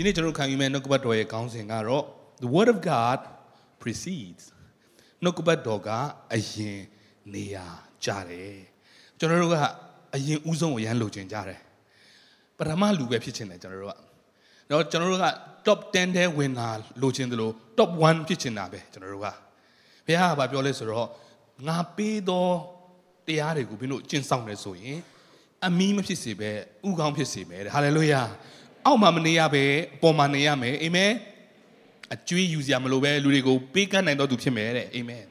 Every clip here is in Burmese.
ဒီနေ့ကျွန်တော်ခံယူမယ့်နှုတ်ကပတ်တော်ရဲ့ခေါင်းစဉ်ကတော့ the word of god precedes နှုတ်ကပတ်တော်ကအရင်နေရာကြတယ်ကျွန်တော်တို့ကအရင်ဥဆုံးကိုရန်လိုချင်ကြတယ်ပထမလူပဲဖြစ်ချင်တယ်ကျွန်တော်တို့ကတော့ကျွန်တော်တို့က top 10ထဲဝင်လာလိုချင်တယ်လို့ top 1ဖြစ်ချင်တာပဲကျွန်တော်တို့ကဘုရားကပြောလဲဆိုတော့ငါပေးသောတရားတွေကိုဘင်းတို့ကျင့်ဆောင်နေဆိုရင်အမီးမဖြစ်စေပဲဥကောင်းဖြစ်စေမယ်တဲ့ဟာလေလုယာ အောက်မှာမနေရပဲအပေါ်မှာနေရမယ်အာမင်အကျွေးယူစရာမလိုပဲလူတွေကိုပေးကမ်းနိုင်တော့သူဖြစ်မယ်တဲ့အာမင်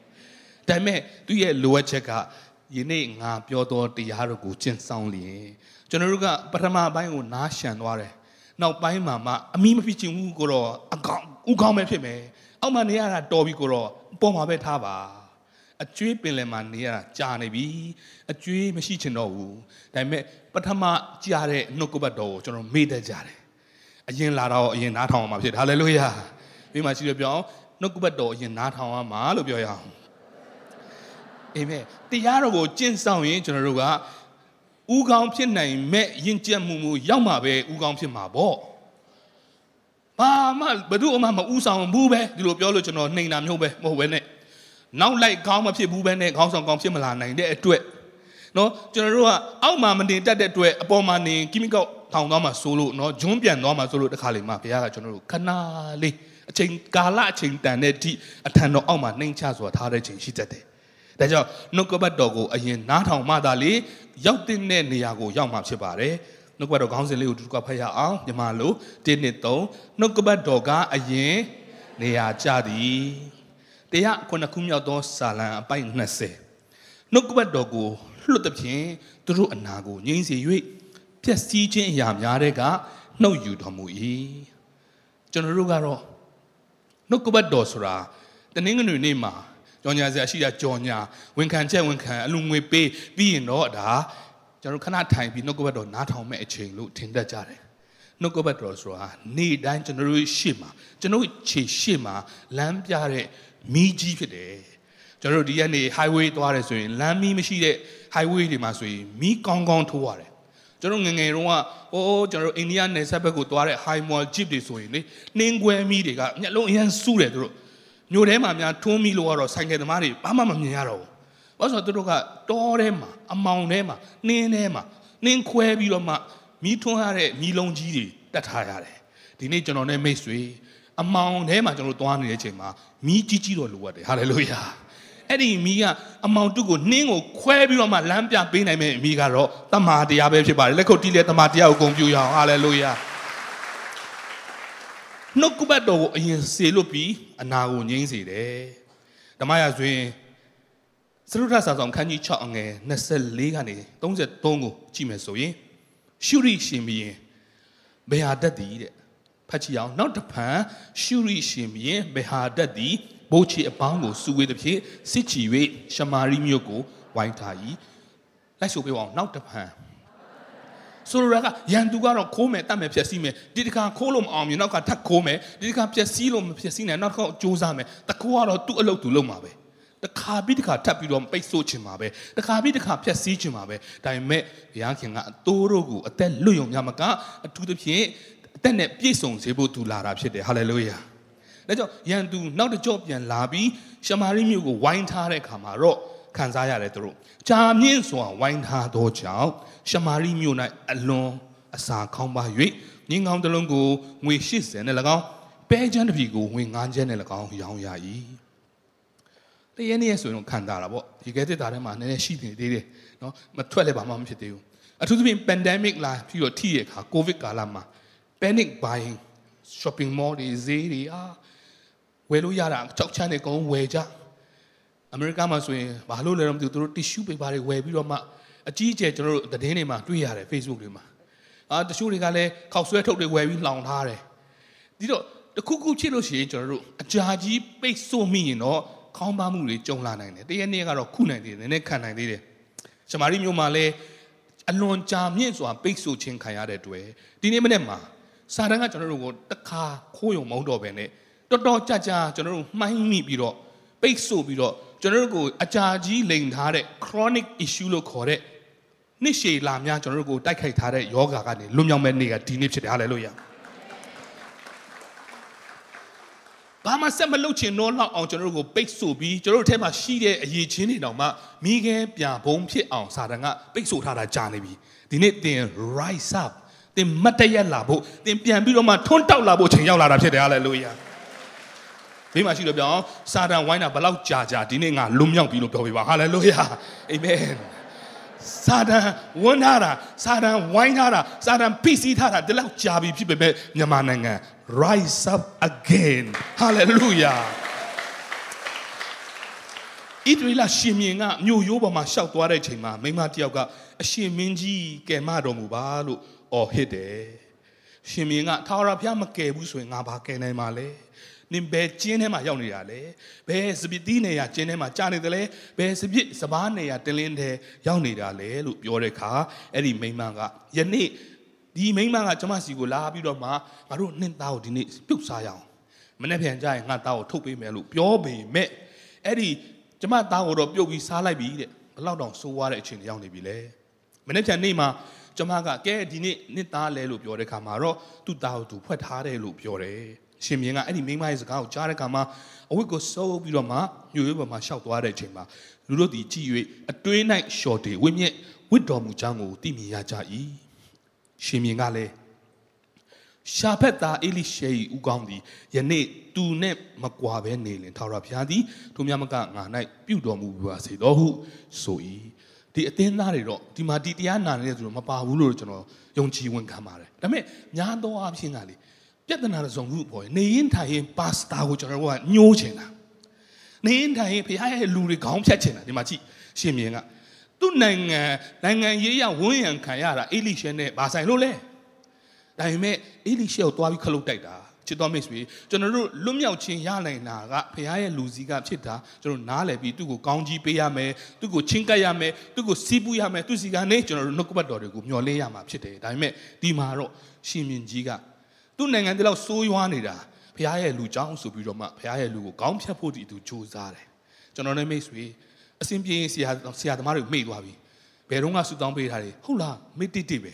ဒါပေမဲ့သူရဲ့လိုအပ်ချက်ကယနေ့ငါပြောသောတရားတော်ကိုကျင့်ဆောင်လျင်ကျွန်တော်တို့ကပထမပိုင်းကိုနားရှံသွားတယ်နောက်ပိုင်းမှာမှအမီးမဖြစ်ချင်ဘူးကိုတော့အကောင်ဥကောင်းပဲဖြစ်မယ်အောက်မှာနေရတာတော်ပြီကိုတော့ပေါ်မှာပဲထားပါအကျွေးပင်လယ်မှာနေရတာကြာနေပြီအကျွေးမရှိချင်တော့ဘူးဒါပေမဲ့ပထမကြားတဲ့နှုတ်ကပတ်တော်ကိုကျွန်တော်မေ့တတ်ကြတယ် အရင်လာတော့အရင်နားထောင်အောင်မှာဖြစ်ဟာလေလုယာပြီးမှရှိရပြောင်းနှုတ်ကပတ်တော်အရင်နားထောင်အောင်မှာလို့ပြောရအောင်အာမင်တရားတော်ကိုကျင့်ဆောင်ရင်ကျွန်တော်တို့ကဥကောင်းဖြစ်နိုင်မဲ့ယဉ်ကျေးမှုမှုရောက်မှာပဲဥကောင်းဖြစ်မှာပေါ့ဘာမှဘယ်သူမှမဥဆောင်ဘူးပဲဒီလိုပြောလို့ကျွန်တော်နှိမ်တာမျိုးပဲမဟုတ်ပဲနဲ့နောက်လိုက်ကောင်းမဖြစ်ဘူးပဲနဲ့ခေါင်းဆောင်ကောင်းဖြစ်မလာနိုင်တဲ့အတွက်နော်ကျွန်တော်တို့ကအောက်မှာမတင်တတ်တဲ့အတွက်အပေါ်မှာနေကိမိကောက် ထောင်သွားမှာဆိုလို့နော်ဂျွန်းပြန်သွားမှာဆိုလို့တခါလေမှဘုရားကကျွန်တော်တို့ခဏလေးအချိန်ကာလအချိန်တန်တဲ့အထိအထံတော်အောက်မှာနှိမ်ချစွာထားတဲ့ချိန်ရှိတတ်တယ်ဒါကြောင့်နှုတ်ကပတ်တော်ကိုအရင်နားထောင်မှသာလေရောက်တဲ့နေရာကိုရောက်မှာဖြစ်ပါတယ်နှုတ်ကပတ်တော်ခေါင်းစဉ်လေးကိုတူတူကဖတ်ရအောင်ညီမလို့1နှစ်3နှုတ်ကပတ်တော်ကအရင်နေရာကျသည်တရားခုနှစ်ခုမြောက်သောစာလံအပိုက်20နှုတ်ကပတ်တော်ကိုလွတ်သဖြင့်သူတို့အနာကိုငြိမ်းစေ၍ ပျက်စီးခြင်းအရာများတဲ့ကနှုတ်ယူတော်မူ၏ကျွန်တော်တို့ကတော့နှုတ်ကပတ်တော်ဆိုတာတနင်္ဂနွေနေ့မှာကြော်ညာစရာရှိတာကြော်ညာဝန်ခံချက်ဝန်ခံအလူငွေပေးပြီးရင်တော့ဒါကျွန်တော်ခဏထိုင်ပြီးနှုတ်ကပတ်တော်နားထောင်မဲ့အချိန်လို့ထင်တတ်ကြတယ်နှုတ်ကပတ်တော်ဆိုတာနေ့တိုင်းကျွန်တော်တို့ရှေ့မှာကျွန်တော်ခြေရှေ့မှာလမ်းပြတဲ့မီးကြီးဖြစ်တယ်ကျွန်တော်တို့ဒီရက်နေ့ highway သွားတယ်ဆိုရင်လမ်းမီးမရှိတဲ့ highway တွေမှာဆိုရင်မီးကောင်းကောင်းထိုးရတယ် ကျွန်တော်ငငယ်တုန်းကအိုးကျွန်တော်အိန္ဒိယနယ်စပ်ဘက်ကိုသွားတဲ့ high mall jeep တွေဆိုရင်လေနှင်းကွဲမီးတွေကမျက်လုံးအရန်စူးတယ်သူတို့မြို့ထဲမှာများထွန်းမီလို့ကတော့ဆိုင်ကယ်သမားတွေဘာမှမမြင်ရတော့ဘူး။ဘာလို့ဆိုတော့သူတို့ကတောထဲမှာအမောင်ထဲမှာနှင်းထဲမှာနှင်းခွဲပြီးတော့မှမီးထွန်းရတဲ့မီးလုံးကြီးတွေတက်ထားရတယ်။ဒီနေ့ကျွန်တော်နဲ့မိတ်ဆွေအမောင်ထဲမှာကျွန်တော်သွားနေတဲ့အချိန်မှာမီးကြီးကြီးတော့လိုရတယ်ဟာလေလုယာ။ အဲ့ဒီမီးကအမောင်တုကိုနှင်းကိုခွဲပြီးတော့မှလမ်းပြပေးနိုင်မယ့်မီးကတော့တမာတရားပဲဖြစ်ပါတယ်လက်ခုပ်တီးလေတမာတရားကိုဂုဏ်ပြုရအောင်ဟာလေလုယာ။နှုတ်ကပတ်တော်ကိုအရင်စေလွတ်ပြီးအနာကိုငြိမ်းစေတယ်ဓမ္မရာဆိုရင်စရုဒ္ဓစာဆောင်ခန်းကြီး6အငယ်24ကနေ33ကိုကြည့်မယ်ဆိုရင်ရှုရိရှင်ဘီရင်ဘေဟာတက်သည်တဲ့ဖတ်ကြည့်အောင်နောက်တစ်ဖန်ရှုရိရှင်ဘီရင်ဘေဟာတက်သည် ဘိုးချီအပေါင်းကိုစုဝေးသဖြင့်စစ်ချီ၍ရှမာရိမြို့ကိုဝိုင်းထား၏လိုက်ဆိုပေးအောင်နောက်တစ်ဖန်ဆိုလိုတာကရန်သူကတော့ခိုးမယ်တတ်မယ်ဖြက်စီးမယ်ဒီတစ်ခါခိုးလို့မအောင်မြင်နောက်ကထပ်ခိုးမယ်ဒီတစ်ခါဖြက်စီးလို့မဖြက်စီးနိုင်နောက်တစ်ခါစူးစမ်းမယ်တခိုးကတော့သူ့အလုပ်သူလုပ်မှာပဲတခါပြီးတခါထပ်ပြီးတော့ပိတ်ဆို့ချင်မှာပဲတခါပြီးတခါဖြက်စီးချင်မှာပဲဒါပေမဲ့ဘုရားခင်ကအတိုးတို့ကိုအသက်လွတ်ယုံများမကအထူးသဖြင့်အသက်နဲ့ပြည့်စုံစေဖို့သူလာတာဖြစ်တယ်ဟာလေလုယာ ဒါကြောင့်ရန်သူနောက်တစ်ကြော့ပြန်လာပြီးရှမာရိမြို့ကိုဝိုင်းထားတဲ့အခါမှာတော့ခံစားရတယ်သူတို့ဂျာမြင့်စွာဝိုင်းထားသောကြောင့်ရှမာရိမြို့၌အလွန်အစာခေါင်းပါ၍ငင်းကောင်းတစ်လုံးကိုငွေ80နဲ့၎င်းပဲချမ်းတစ်ပြီကိုငွေ9ချမ်းနဲ့၎င်းရောင်းရ၏တရနေ့ဆိုရင်ခံတာတာပေါ့ဒီကဲတစ်တာထဲမှာနည်းနည်းရှိနေသေးတယ်နော်မထွက်လည်းဘာမှမဖြစ်သေးဘူးအထူးသဖြင့် pandemic လာပြီးတော့ထိရခါ covid ကာလမှာ panic buying shopping mall တွေဈေးတွေအာ ဝယ်လို့ရတာကြောက်ချမ်းနေကုန်းဝယ်ကြအမေရိကမှာဆိုရင်ဘာလို့လဲတော့မသိဘူးသူတို့ tissue paper တွေဝယ်ပြီးတော့မှအကြီးအကျယ်ကျွန်တော်တို့သတင်းတွေမှာတွေ့ရတယ် Facebook တွေမှာအာတချို့တွေကလည်းခောက်ဆွဲထုတ်တွေဝယ်ပြီးလောင်ထားတယ်ဒီတော့တခုခုဖြစ်လို့ရှိရင်ကျွန်တော်တို့အကြာကြီးပိတ်ဆို့မိရင်တော့ခေါင်းပါမှုတွေကြုံလာနိုင်တယ်တရက်နေ့ကတော့ခုနိုင်သေးတယ်နည်းနည်းခံနိုင်သေးတယ်ရှမာရိမျိုးမှာလည်းအလွန်ကြာမြင့်စွာပိတ်ဆို့ခြင်းခံရတဲ့တွေ့ဒီနေ့မနေ့မှာစာတန်းကကျွန်တော်တို့ကိုတခါခိုးရုံမဟုတ်တော့ဘဲနဲ့ တော်တော်ကြာကြာကျွန်တော်တို့မှိုင်းမိပြီးတော့ပိတ်ဆို့ပြီးတော့ကျွန်တော်တို့ကိုအကြာကြီးလိန်ထားတဲ့ chronic issue လို့ခေါ်တဲ့နှစ်ရှည်လာများကျွန်တော်တို့ကိုတိုက်ခိုက်ထားတဲ့ယောဂါကနေလွတ်မြောက်မဲ့နေ့ကဒီနေ့ဖြစ်တယ်ဟာလေလုယာဘာမှဆက်မလုပ်ချင်တော့လောက်အောင်ကျွန်တော်တို့ကိုပိတ်ဆို့ပြီးကျွန်တော်တို့ထဲမှာရှိတဲ့အရေးချင်းတွေတောင်မှမိခဲပြန်ဘုံဖြစ်အောင်စာတန်ကပိတ်ဆို့ထားတာကြာနေပြီဒီနေ့သင် rise up သင်မတ်တရက်လာဖို့သင်ပြန်ပြီးတော့မှထွန်းတောက်လာဖို့ချိန်ရောက်လာတာဖြစ်တယ်ဟာလေလုယာ မိမရှိလို့ပြောအောင်စာတန်ဝိုင်းတာဘလောက်ကြာကြာဒီနေ့ငါလွတ်မြောက်ပြီလို့ပြောပြပါဟာလေလုယာအာမင်စာတန်ဝန်းထားတာစာတန်ဝိုင်းထားတာစာတန်ဖိစီးထားတာဒီလောက်ကြာပြီဖြစ်ပေမဲ့မြန်မာနိုင်ငံ rise up again hallelujah ဣသရေလရှင်မြင်းကမြို့ရိုးပေါ်မှာရှောက်သွားတဲ့ချိန်မှာမိန်းမတစ်ယောက်ကအရှင်မင်းကြီးကယ်မတော်မူပါလို့အော်ဟစ်တယ်ရှင်မြင်းကထာဝရဘုရားမကယ်ဘူးဆိုရင်ငါဘာကယ်နိုင်မှာလဲ နင်ဘယ်ကျင်းထဲမှာရောက်နေတာလဲဘယ်စပစ်တီးနေရကျင်းထဲမှာကြာနေတယ်လဲဘယ်စပစ်စပားနေရတင်းလင်းထဲရောက်နေတာလဲလို့ပြောတဲ့အခါအဲ့ဒီမိန်းမကယနေ့ဒီမိန်းမကကျမစီကိုလာပြီးတော့မှငါတို့နှင်းသားကိုဒီနေ့ပြုတ်စားရအောင်မနေ့ပြန်ကြရင်ငါသားကိုထုတ်ပေးမယ်လို့ပြောပေမဲ့အဲ့ဒီကျမသားကိုတော့ပြုတ်ပြီးစားလိုက်ပြီတဲ့ဘယ်လောက်တောင်ဆိုးွားတဲ့အချိန်ရောက်နေပြီလဲမနေ့ပြန်နေ့မှာကျမကကဲဒီနေ့နှစ်သားလဲလို့ပြောတဲ့ခါမှာတော့သူ့သားကိုသူဖွက်ထားတယ်လို့ပြောတယ် ရှင်မြင်းကအဲ့ဒီမိန်းမရဲ့စကားကိုကြားတဲ့ခါမှာအဝတ်ကိုစိုးပြီးတော့မှညိုရွေးပေါ်မှာရှောက်သွားတဲ့အချိန်မှာလူတို့ဒီကြည်၍အတွင်း၌ရှော်တေဝိမြင့်ဝစ်တော်မူကြောင်းကိုသိမြင်ရကြ၏ရှင်မြင်းကလည်းရှာဖက်သားအေလိရှေ၏ဥကောင်းသည်ယနေ့သူနဲ့မကွာဘဲနေလင်ထာဝရဘုရားသည်သူများမကငါ၌ပြုတော်မူပါစေတော်ဟုဆို၏ဒီအသင်းသားတွေတော့ဒီမှာဒီတရားနာနေတဲ့သူတို့မပါဘူးလို့ကျွန်တော်ယုံကြည်ဝန်ခံပါတယ်ဒါပေမဲ့ညာတော့အဖြစ်ကလေ ပြဿနာတစ်စုံခုပေါ်နေရင်ထိုင်ရင်ပါစတာကိုကျွန်တော်တို့ကညှိုးချင်တာနေရင်ထိုင်ရင်ဖခင်ရဲ့လူတွေခေါင်းဖြတ်ချင်တာဒီမှာကြည့်ရှင်မြင်းကသူ့နိုင်ငံနိုင်ငံရေးရဝန်းရံခံရတာအေလိရှဲနဲ့ဘာဆိုင်လို့လဲဒါပေမဲ့အေလိရှဲကိုတွားပြီးခလုတ်တိုက်တာချစ်တော်မိတ်ဆွေကျွန်တော်တို့လွတ်မြောက်ခြင်းရနိုင်တာကဖခင်ရဲ့လူစီကဖြစ်တာကျွန်တော်နားလည်ပြီးသူ့ကိုကောင်းကြီးပေးရမယ်သူ့ကိုချင်းကပ်ရမယ်သူ့ကိုစီးပူးရမယ်သူ့စီကနေကျွန်တော်တို့နှုတ်ကပတ်တော်တွေကိုမျှော်လင့်ရမှာဖြစ်တယ်ဒါပေမဲ့ဒီမှာတော့ရှင်မြင်းကြီးက သူ့နိုင်ငံတည်းလောက်စိုးရွားနေတာဘုရားရဲ့လူကြောင်းဆိုပြီးတော့မှဘုရားရဲ့လူကိုကောင်းဖြတ်ဖို့ဒီသူစူးစမ်းတယ်ကျွန်တော်နဲ့မိတ်ဆွေအစဉ်ပြေဆရာဆရာသမားတွေမေ့သွားပြီဘယ်တော့မှဆူတောင်းပေးထားတယ်ဟုတ်လားမေ့တိတိပဲ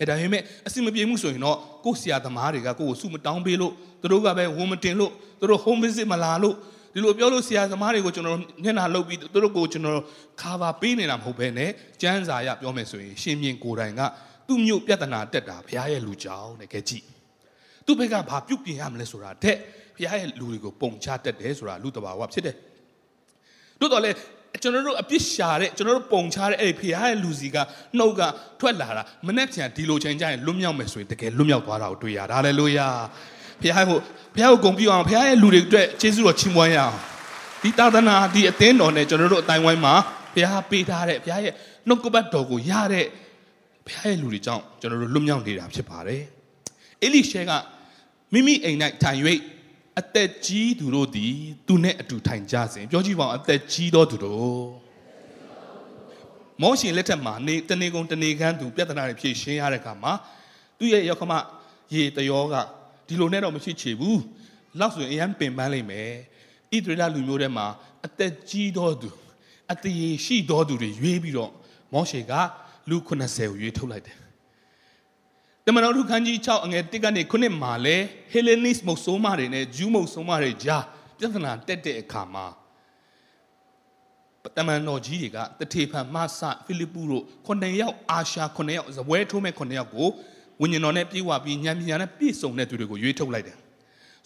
အဲဒါပေမဲ့အစဉ်မပြေမှုဆိုရင်တော့ကိုဆရာသမားတွေကကိုကိုဆူမတောင်းပေးလို့သူတို့ကပဲဝန်မတင်လို့သူတို့ home visit မလာလို့ဒီလိုပြောလို့ဆရာသမားတွေကိုကျွန်တော်ညနာလုပ်ပြီးသူတို့ကိုကျွန်တော် cover ပေးနေတာမဟုတ်ဘဲနဲ့ကျမ်းစာရပြောမယ်ဆိုရင်ရှင်မြင်ကိုယ်တိုင်ကသူ့မြို့ပြဿနာတက်တာဘုရားရဲ့လူကြောင်းတဲ့ကဲကြည့် သူ့ဘက်ကဘာပြုတ်ပြင်ရမလဲဆိုတာတဲ့ဘုရားရဲ့လူတွေကိုပုံချတတ်တယ်ဆိုတာလူတဘာဝဖြစ်တယ်တို့တော့လေကျွန်တော်တို့အပြစ်ရှာတဲ့ကျွန်တော်တို့ပုံချတဲ့အဲ့ဒီဖခင်ရဲ့လူစီကနှုတ်ကထွက်လာတာမနဲ့ပြန်ဒီလိုချိန်ကျရင်လွတ်မြောက်မယ်ဆိုရင်တကယ်လွတ်မြောက်သွားတာကိုတွေ့ရတာဟာလေလုယာဖခင်ကိုဖခင်ကိုဂုဏ်ပြုအောင်ဖခင်ရဲ့လူတွေအတွက်ယေရှုတော်ချီးမွမ်းရအောင်ဒီသာသနာဒီအသင်းတော်နဲ့ကျွန်တော်တို့အတိုင်းဝိုင်းမှာဖခင်ပေးထားတဲ့ဖခင်ရဲ့နှုတ်ကပတ်တော်ကိုရတဲ့ဖခင်ရဲ့လူတွေကြောင့်ကျွန်တော်တို့လွတ်မြောက်နေတာဖြစ်ပါတယ် အေလိရှဲကမိမိအိမ်၌ထိုင်၍အသက်ကြီးသူတို့သည်သူနဲ့အတူထိုင်ကြစဉ်ပြောကြည့်ပါဦးအသက်ကြီးသောသူတို့မောရှင်လက်ထက်မှာနေတနေကုန်တနေခန်းသူပြဿနာတွေဖြေရှင်းရတဲ့အခါမှာသူ့ရဲ့ရောက်ခမရေတရောကဒီလိုနဲ့တော့မရှိချေဘူးလောက်ဆိုရင်အရန်ပင်ပန်းလိမ့်မယ်ဣသရေလလူမျိုးထဲမှာအသက်ကြီးသောသူအတရေရှိသောသူတွေရွေးပြီးတော့မောရှေကလူ90ကိုရွေးထုတ်လိုက်တယ် တမန်တော်တို့ခန်းကြီး6အငယ်1ကနေ9မှာလဲ Hellenist မုတ်ဆိုးမတွေနဲ့ Jew မုတ်ဆိုးမတွေကြားပြဿနာတက်တဲ့အခါမှာတမန်တော်ကြီးတွေကတထေဖန်မဆဖိလိပ္ပုတို့9ယောက်အာရှာ9ယောက်ဇပွဲထိုးမဲ့9ယောက်ကိုဝိညာဉ်တော်နဲ့ပြေဝပြီးဉာဏ်ပညာနဲ့ပြည့်စုံတဲ့သူတွေကိုရွေးထုတ်လိုက်တယ်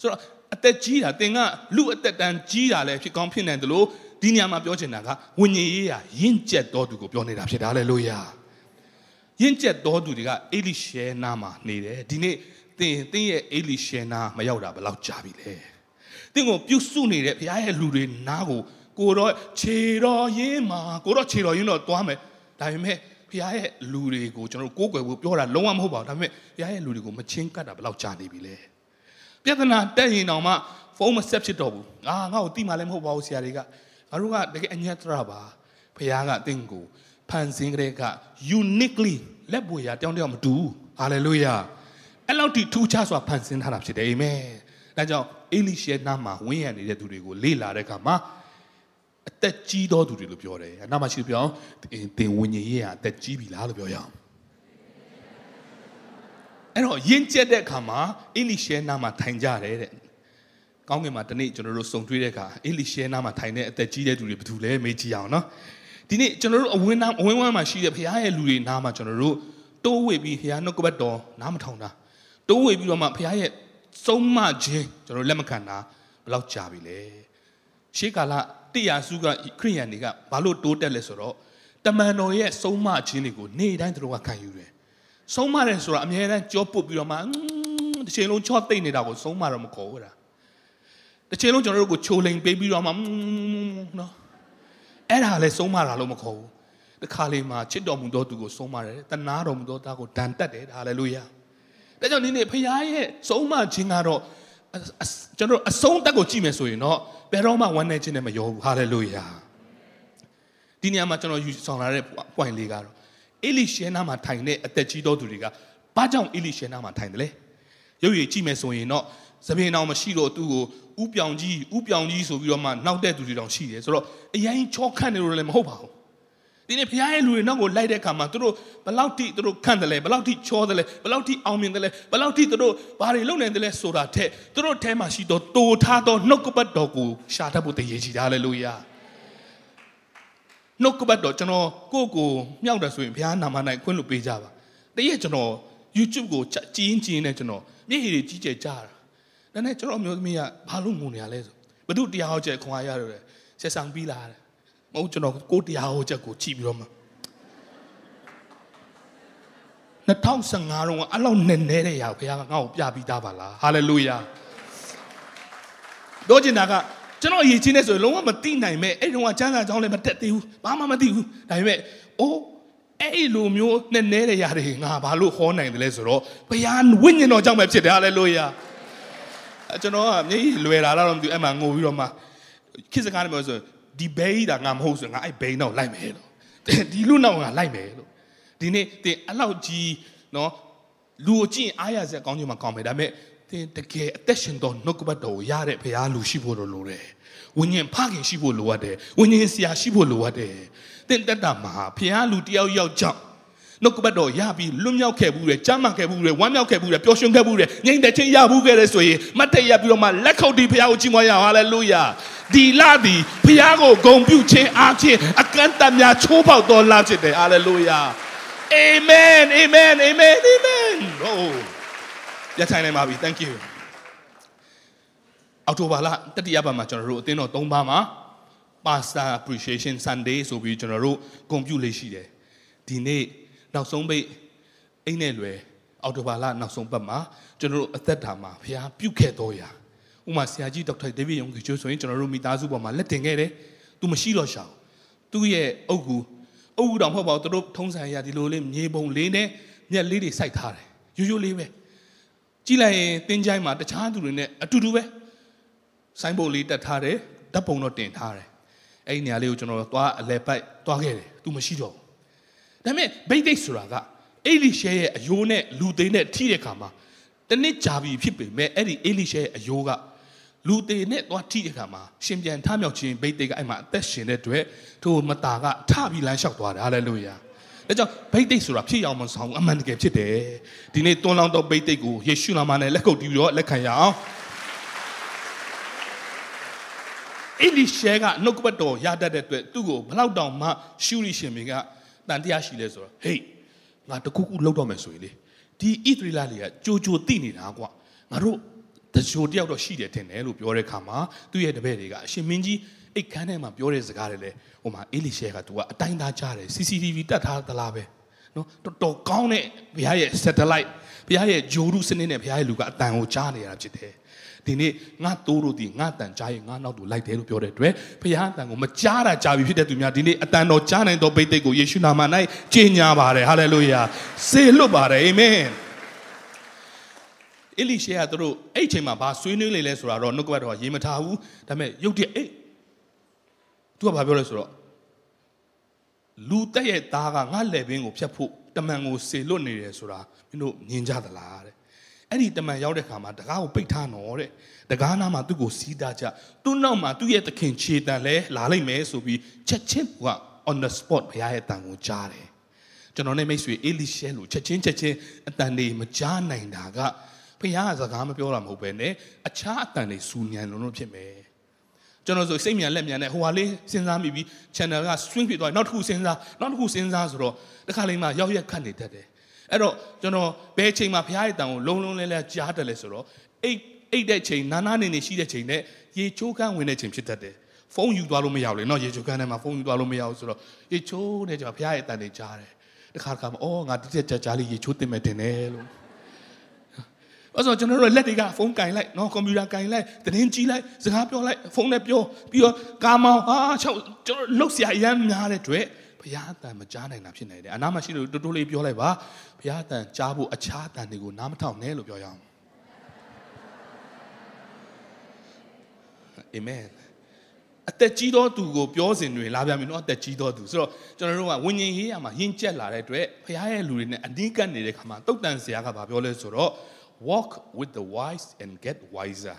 ဆိုတော့အသက်ကြီးတာသင်ကလူအသက်တန်းကြီးတာလည်းဖြစ်ကောင်းဖြစ်နိုင်တယ်လို့ဒီညမှာပြောချင်တာကဝိညာဉ်ရေးရာရင့်ကျက်တော်သူကိုပြောနေတာဖြစ်တာလေလို့ရ ရင့်ကျက်တော်သူတွေကအေလိရှဲနာမှာနေတယ်ဒီနေ့သင်သင်ရဲ့အေလိရှဲနာမရောက်တာဘယ်လောက်ကြာပြီလဲသင်ကိုပြုစုနေတဲ့ဘုရားရဲ့လူတွေနားကိုကိုတော့ခြေတော်ရင်းမှာကိုတော့ခြေတော်ရင်းတော့သွားမယ်ဒါပေမဲ့ဘုရားရဲ့လူတွေကိုကျွန်တော်တို့ကိုးကွယ်ဖို့ပြောတာလုံးဝမဟုတ်ပါဘူးဒါပေမဲ့ဘုရားရဲ့လူတွေကိုမချင်းကပ်တာဘယ်လောက်ကြာနေပြီလဲပြဿနာတက်ရင်တောင်မှဖုန်းမဆက်ဖြစ်တော့ဘူးအာငါ့ကိုတိမှလည်းမဟုတ်ပါဘူးဆရာတွေကငါတို့ကတကယ်အညက်တရပါဘုရားကအသင်ကို ဖန်ဆင်းကြတဲ့က uniquely လက်ပွေရတောင်းတယောက်မတူဘူးဟာလေလုယာအဲ့လောက်ထိထူးခြားစွာဖန်ဆင်းထားတာဖြစ်တယ်အာမင်ဒါကြောင့်အေလိရှဲနာမှာဝင်းရနေတဲ့သူတွေကိုလေ့လာတဲ့အခါမှာအသက်ကြီးသောသူတွေလို့ပြောတယ်။နောက်မှရှိပြောင်းသင်ဝิญဉ်ရေးကအသက်ကြီးပြီလားလို့ပြောရအောင်။အဲ့တော့ယဉ်ကျက်တဲ့အခါမှာအေလိရှဲနာမှာထိုင်ကြတယ်တဲ့ကောင်းကင်မှာတနေ့ကျွန်တော်တို့စုံတွေ့တဲ့အခါအေလိရှဲနားမှာထိုင်တဲ့အသက်ကြီးတဲ့သူတွေဘယ်သူလဲမေးကြည့်အောင်နော် ဒီနေ့ကျွန်တော်တို့အဝင်းနားအဝင်းဝမ်းမှာရှိတဲ့ဘုရားရဲ့လူတွေနားမှာကျွန်တော်တို့တိုးဝေပြီးဘုရားနှုတ်ကပတ်တော်နားမထောင်တာတိုးဝေပြီးတော့မှဘုရားရဲ့စုံမခြင်းကျွန်တော်လက်မခံတာဘယ်လောက်ကြာပြီလဲရှေးကာလတရားစုကခရိယန်တွေကဘာလို့တိုးတက်လဲဆိုတော့တမန်တော်ရဲ့စုံမခြင်းတွေကိုနေ့တိုင်းသူတို့ကခံယူတယ်ဆုံးမတယ်ဆိုတာအများအားကြောပုတ်ပြီးတော့မှတစ်ချိန်လုံးချော့သိမ့်နေတာကိုဆုံးမတော့မခေါ်ဘူးလားတစ်ချိန်လုံးကျွန်တော်တို့ကိုချိုလိန်ပေးပြီးတော့မှနော် အဲ့ဒါလည်းဆုံးမတာလို့မခေါ်ဘူးတခါလေမှာချစ်တော်မူသောသူကိုဆုံးမတယ်တနာတော်မူသောသားကိုဒဏ်တက်တယ်ဟာလေလုယာဒါကြောင့်ဒီနေ့ဖခင်ရဲ့ဆုံးမခြင်းကတော့ကျွန်တော်အဆုံးတက်ကိုကြည့်မယ်ဆိုရင်တော့ဘယ်တော့မှဝမ်းနေခြင်းနဲ့မရောဘူးဟာလေလုယာဒီနေရာမှာကျွန်တော်ယူဆောင်လာတဲ့ point လေးကတော့အေလိရှဲနာမှာထိုင်တဲ့အသက်ကြီးတော်သူတွေကဘာကြောင့်အေလိရှဲနာမှာထိုင်တယ်လဲရုပ်ရည်ကြည့်မယ်ဆိုရင်တော့သပင်တော်မရှိတော့သူ့ကို ဥပြောင်ကြီးဥပြောင်ကြီးဆိုပြီးတော့မှနောက်တဲ့သူတွေတောင်ရှိတယ်ဆိုတော့အရင်ချောခန့်နေလို့လည်းမဟုတ်ပါဘူးဒီနေ့ဘုရားရဲ့လူတွေနောက်ကိုလိုက်တဲ့အခါမှာသူတို့ဘလောက်ထိသူတို့ခန့်တယ်လဲဘလောက်ထိချောတယ်လဲဘလောက်ထိအောင်မြင်တယ်လဲဘလောက်ထိသူတို့ဘာတွေလုပ်နေတယ်လဲဆိုတာထက်သူတို့ထဲမှာရှိတော့တိုထားသောနှုတ်ကပတ်တော်ကိုရှာတတ်ဖို့တည်ရည်ကြည်တာလေလို့ရနှုတ်ကပတ်တော်ကျွန်တော်ကိုယ့်ကိုမြောက်တယ်ဆိုရင်ဘုရားနာမ၌ခွင့်လို့ပေးကြပါတည့်ရကျွန်တော် YouTube ကိုကြည်ရင်ကြည်ရင်နဲ့ကျွန်တော်မျက်ရည်တွေကြီးကျယ်ကြတာ ဒါနဲ့ကျွန်တော်မျိုးသမီးကဘာလို့ငုံနေရလဲဆိုဘသူတရားဟောချက်ခွန်အားရတယ်ဆက်ဆောင်ပြီးလာတယ်မဟုတ်ကျွန်တော်ကိုတရားဟောချက်ကိုကြည့်ပြီးတော့မှ2015တော့အဲ့လောက်နဲ့နေတဲ့ရာဘုရားကငါ့ကိုပြပြီးသားပါလားဟာလေလုယာတော့ကျင်တာကကျွန်တော်အရေးချင်းနေဆိုရင်လုံးဝမသိနိုင်မဲ့အဲ့တုန်းကကျမ်းစာကြောင်းလည်းမတက်သေးဘူးဘာမှမသိဘူးဒါပေမဲ့အိုးအဲ့လိုမျိုးနဲ့နေတဲ့ရာတွေငါဘာလို့ဟောနိုင်တယ်လဲဆိုတော့ဘုရားဝိညာဉ်တော်ကြောင့်ပဲဖြစ်တယ်ဟာလေလုယာ ကျွန်တော်ကမျက်ရည်လွယ်လာတော့မသိဘူးအဲ့မှာငိုပြီးတော့မှခေတ်စကားနဲ့ပြောဆိုဒီဘဲကြီးတာငါမဟုတ်ဆိုငါအဲ့ဘဲနောက်လိုက်မယ်လို့ဒီလူနောက်ငါလိုက်မယ်လို့ဒီနေ့တင်အဲ့လောက်ကြီးနော်လူကိုကြည့်အားရစရာကောင်းချင်မှကောင်းမယ်ဒါပေမဲ့တင်တကယ်အသက်ရှင်တော်နှုတ်ကပတ်တော်ကိုရတဲ့ဘုရားလူရှိဖို့လိုတယ်ဝိညာဉ်ဖခင်ရှိဖို့လိုအပ်တယ်ဝိညာဉ်ဆရာရှိဖို့လိုအပ်တယ်တင်တက်တာမှာဘုရားလူတယောက်ယောက်ကြောင့် နှုတ်ကပတ်တော်ရပြီးလွတ်မြောက်ခဲ့ဘူးတယ်ကြားမှခဲ့ဘူးတယ်ဝမ်းမြောက်ခဲ့ဘူးတယ်ပျော်ရွှင်ခဲ့ဘူးတယ်ငြိမ်သက်ခြင်းရဘူးခဲ့တယ်ဆိုရင်မတ်တရပြီးတော့မှလက်ခုပ်တီးဘုရားကိုချီးမွမ်းရအောင်ဟာလေလုယာဒီလသည်ဘုရားကိုဂုဏ်ပြုခြင်းအားဖြင့်အကန့်အသတ်များချိုးပေါက်တော်လာဖြစ်တယ်ဟာလေလုယာအာမင်အာမင်အာမင်အာမင်ဟိုရထိုင်နိုင်ပါပြီ thank you အောက်တိုဘာလတတိယပတ်မှာကျွန်တော်တို့အသင်းတော်၃ပါးမှာ Pastor Appreciation Sunday ဆိုပြီးကျွန်တော်တို့ဂုဏ်ပြုလေးရှိတယ်ဒီနေ့ နောက်ဆုံးပိတ်အိမ်နဲ့လွယ်အော်တိုဘာလနောက်ဆုံးပတ်မှာကျွန်တော်တို့အသက်တာမှာဘုရားပြုခဲ့တော်ရာဥမာဆရာကြီးဒေါက်တာဒေးဗစ်ယုံကြီးချိုးဆိုရင်ကျွန်တော်တို့မိသားစုပေါ်မှာလက်တင်ခဲ့တယ်သူမရှိတော့ရှောင်သူ့ရဲ့အုပ်ကူအုပ်ကူတောင်မဟုတ်ပါဘူးသူတို့ထုံးစံရဒီလိုလေးမြေပုံလေးနဲ့မျက်လေးတွေစိုက်ထားတယ်ရိုးရိုးလေးပဲကြည့်လိုက်ရင်တင်းချိုင်းမှာတခြားသူတွေနဲ့အတူတူပဲဆိုင်းဘုတ်လေးတက်ထားတယ်ဓာတ်ပုံတော့တင်ထားတယ်အဲ့ဒီနေရာလေးကိုကျွန်တော်သွားအလဲပိုက်သွားခဲ့တယ်သူမရှိတော့ဘူး ဒါပေမဲ့ဘိတ်သိက်ဆိုတာကအေလိရှဲရဲ့အယိုးနဲ့လူသိန်းနဲ့ထိတဲ့ခါမှာတနစ်ကြာပြီဖြစ်ပေမဲ့အဲ့ဒီအေလိရှဲရဲ့အယိုးကလူသေးနဲ့သွားထိတဲ့ခါမှာရှင်ပြန်ထမြောက်ခြင်းဘိတ်သိက်ကအဲ့မှာအသက်ရှင်တဲ့အတွက်ထိုမတာကထပြီးလမ်းလျှောက်သွားတယ်ဟာလေလုယာဒါကြောင့်ဘိတ်သိက်ဆိုတာဖြစ်အောင်မဆောင်အမှန်တကယ်ဖြစ်တယ်ဒီနေ့တွန်းလောင်းတော့ဘိတ်သိက်ကိုယေရှုနာမနဲ့လက်ကုပ်တီးပြီးတော့လက်ခံရအောင်အေလိရှဲကနှုတ်ကပတ်တော်ရတတ်တဲ့အတွက်သူ့ကိုဘလောက်တောင်မှရှုရိရှင်မင်းက တန်တရားရှိလဲဆိုတော့ဟေးငါတခုခုလောက်တော့မယ်ဆိုရင်လေဒီဣသရေလတွေကကြိုကြိုသိနေတာကွာငါတို့တကြိုတယောက်တော့ရှိတယ်ထင်တယ်လို့ပြောတဲ့ခါမှာသူ့ရဲ့တပည့်တွေကအရှင်မင်းကြီးအိတ်ခမ်းထဲမှာပြောတဲ့စကားတွေလေဟိုမှာအေလိရှဲကသူကအတိုင်းသားကြားတယ် CCTV တက်ထားသလားပဲနော်တော်တော်ကောင်းတဲ့ဘုရားရဲ့ satellite ဘုရားရဲ့ဂျိုရုစနစ်နဲ့ဘုရားရဲ့လူကအတန်ကိုကြားနေရတာဖြစ်တယ် ဒီနေ့ငါတိုးတို့ဒီငါတန်ကြားရင်ငါနောက်တူလိုက်တယ်လို့ပြောတဲ့အတွက်ဘုရားအတန်ကိုမကြားတာကြားပြီဖြစ်တဲ့သူများဒီနေ့အတန်တော်ကြားနိုင်သောဘိတ်သိက်ကိုယေရှုနာမ၌ကြီးညာပါတယ်ဟာလေလုယာစေလွတ်ပါတယ်အာမင်အလိရှေကသူတို့အဲ့ချိန်မှာဘာဆွေးနွေးလေလဲဆိုတာတော့နှုတ်ကပတ်တော်ကရေးမထားဘူးဒါပေမဲ့ရုတ်တရက်အေးသူကဘာပြောလဲဆိုတော့လူတက်ရဲ့သားကငါလက်ဘင်းကိုဖြတ်ဖို့တမန်ကိုစေလွတ်နေတယ်ဆိုတာမင်းတို့မြင်ကြသလားတဲ့ အဲ့ဒီတမန်ရောက်တဲ့ခါမှာတကားကိုပိတ်ထားနော်တဲ့တကားနားမှာသူ့ကိုစီးတာကြသူ့နောက်မှာသူ့ရဲ့သခင်ခြေတန်လဲလာလိုက်မယ်ဆိုပြီးချက်ချင်းက on the spot ဘုရားရဲ့တန်ကိုကြားတယ်ကျွန်တော်နဲ့မိတ်ဆွေအေလိရှဲလိုချက်ချင်းချက်ချင်းအတန်လေးမကြားနိုင်တာကဘုះကစကားမပြောတာမဟုတ်ပဲねအခြားအတန်တွေစူညံလုံးလုံးဖြစ်မယ်ကျွန်တော်ဆိုစိတ်မြန်လက်မြန်နဲ့ဟိုဟာလေးစဉ်းစားမိပြီး channel က swing ဖြစ်သွားနောက်တစ်ခုစဉ်းစားနောက်တစ်ခုစဉ်းစားဆိုတော့တခါလေးမှရောက်ရက်ခတ်နေတတ်တယ် အဲ့တော့ကျွန်တော်ဘယ်ချိန်မှာဘုရားရဲ့တန်ကိုလုံးလုံးလဲလဲကြားတယ်လဲဆိုတော့အိတ်အိတ်တဲ့ချိန်နာနာနေနေရှိတဲ့ချိန်နဲ့ရေချိုးခန်းဝင်တဲ့ချိန်ဖြစ်တတ်တယ်ဖုန်းယူသွားလို့မရဘူးလေနော်ရေချိုးခန်းထဲမှာဖုန်းယူသွားလို့မရဘူးဆိုတော့ရေချိုးနေကြဘုရားရဲ့တန်တွေကြားတယ်တခါတခါမှာအော်ငါတစ်ချက်ကြာကြာလေးရေချိုးတင်မယ်တင်တယ်လို့အဲ့တော့ကျွန်တော်တို့လက်တွေကဖုန်းကင်လိုက်နော်ကွန်ပျူတာကင်လိုက်သတင်းကြည့်လိုက်စကားပြောလိုက်ဖုန်းနဲ့ပြောပြီးတော့ကာမောင်ဟာချောက်ကျွန်တော်လှုပ်ရှားရမ်းများတဲ့တွေ့ ဘုရားအတန်မကြားနိုင်တာဖြစ်နေတယ်အနာမရှိလို့တိုးတိုးလေးပြောလိုက်ပါဘုရားအတန်ကြားဖို့အခြားအတန်တွေကိုနားမထောင်နဲ့လို့ပြောရအောင်အာမင်အသက်ကြီးသောသူကိုပြောစဉ်တွင်လာပြန်ပြီနော်အသက်ကြီးသောသူဆိုတော့ကျွန်တော်တို့ကဝิญဉ်ရေးရမှာယဉ်ကျက်လာတဲ့အတွက်ဘုရားရဲ့လူတွေနဲ့အနီးကပ်နေတဲ့ခါမှာတုတ်တန်ဆရာကဘာပြောလဲဆိုတော့ walk with the wise and get wiser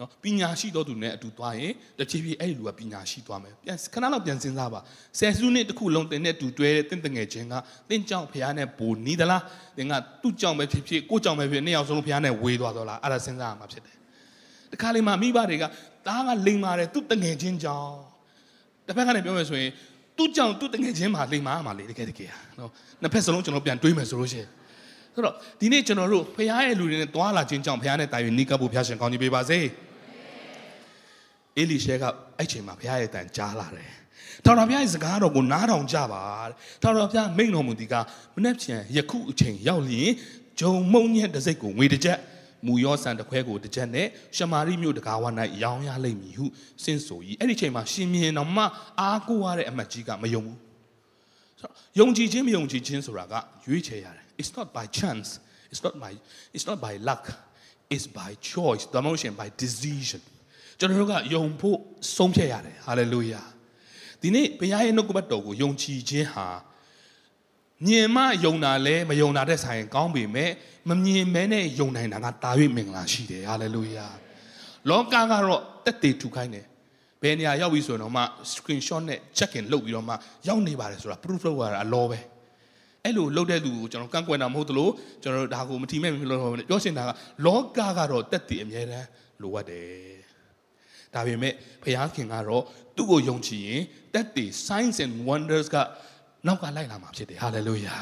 နော်ပညာရှိသောသူနဲ့အတူသွားရင်တဖြည်းဖြည်းအဲ့ဒီလူကပညာရှိသွားမယ်ပြန်ခဏလောက်ပြန်စဉ်းစားပါဆယ်စုနှစ်တစ်ခုလုံးတင်တဲ့တူတွဲတဲ့တင့်တငယ်ချင်းကတင့်ကြောင့်ဖះနဲ့ဘူနီးသလားတင်ကသူ့ကြောင့်ပဲဖြစ်ဖြစ်ကိုကြောင့်ပဲဖြစ်နှစ်ယောက်စလုံးဖះနဲ့ဝေးသွားတော့လားအဲ့ဒါစဉ်းစားရမှာဖြစ်တယ်တခါလေမှမိဘတွေကသားကလိမ်မာတယ်သူ့တငယ်ချင်းကြောင့်တစ်ဖက်ကနေပြောမယ်ဆိုရင်သူ့ကြောင့်သူ့တငယ်ချင်းမှာလိမ်မာရမှာလေတကယ်တကယ်နော်နှစ်ဖက်စလုံးကျွန်တော်ပြန်တွေးမယ်ဆိုလို့ရှိရင်ဆိုတော့ဒီနေ့ကျွန်တော်တို့ဖះရဲ့လူတွေနဲ့တွာလာခြင်းကြောင့်ဖះနဲ့တာ၍နိကပ်ဖို့ဖះရှင်ကောင်းကြီးပေးပါစေ အေလိရှဲကအဲ့ချိန်မှာဖះရဲ့တန်ကြားလာတယ်တော်တော်ဘုရားရဲ့စကားတော်ကိုနားထောင်ကြပါတော်တော်ဘုရားမိန့်တော်မူဒီကမနေ့ဖြန်ယခုအချိန်ရောက်လျင်ဂျုံမုံညက်တစ်စိတ်ကိုငွေတစ်ချက်မူရောဆန်တစ်ခွဲကိုတစ်ချက်နဲ့ရှမာရိမြို့တကားဝ၌ရောင်းရလိမ့်မည်ဟုစင့်ဆို၏အဲ့ဒီချိန်မှာရှင်မြင်းတော်မှအားကိုးရတဲ့အမတ်ကြီးကမယုံဘူးဆိုတော့ယုံကြည်ခြင်းမယုံကြည်ခြင်းဆိုတာကရွေးချယ်ရတယ် it's not by chance it's not by it's not by luck it's by choice the motion by decision ကျွန်တော်တို့ကယုံဖို့ဆုံးဖြတ်ရတယ် hallelujah ဒီနေ့ဘုရားရဲ့နှုတ်ကပတ်တော်ကိုယုံကြည်ခြင်းဟာမြင်မှယုံတာလဲမယုံတာတဲ့ဆိုင်ကောင်းပေမဲ့မမြင်မဲနဲ့ယုံနိုင်တာကတာ၍မင်္ဂလာရှိတယ်ဟာလေလုယာလောကကတော့တက်တည်ထူခိုင်းတယ်ဘယ်နေရာရောက်ပြီဆိုတော့မှ screenshot နဲ့ check in လုပ်ပြီးတော့မှရောက်နေပါတယ်ဆိုတာ proof လုပ်ရတာအလောပဲအဲ့လိုလုပ်တဲ့လူကိုကျွန်တော်ကန့်ကွက်တာမဟုတ်သလိုကျွန်တော်ဒါကိုမထီမဲ့မလို့ပြောချင်တာကလောကကတော့တက်တည်အမြဲတမ်းလိုအပ်တယ် ဒါပေမဲ့ဘုရားခင်ကတော့သူ့ကိုယုံကြည်ရင်တက်တည် signs and wonders ကနောက်ကလိုက်လာမှာဖြစ်တယ် hallelujah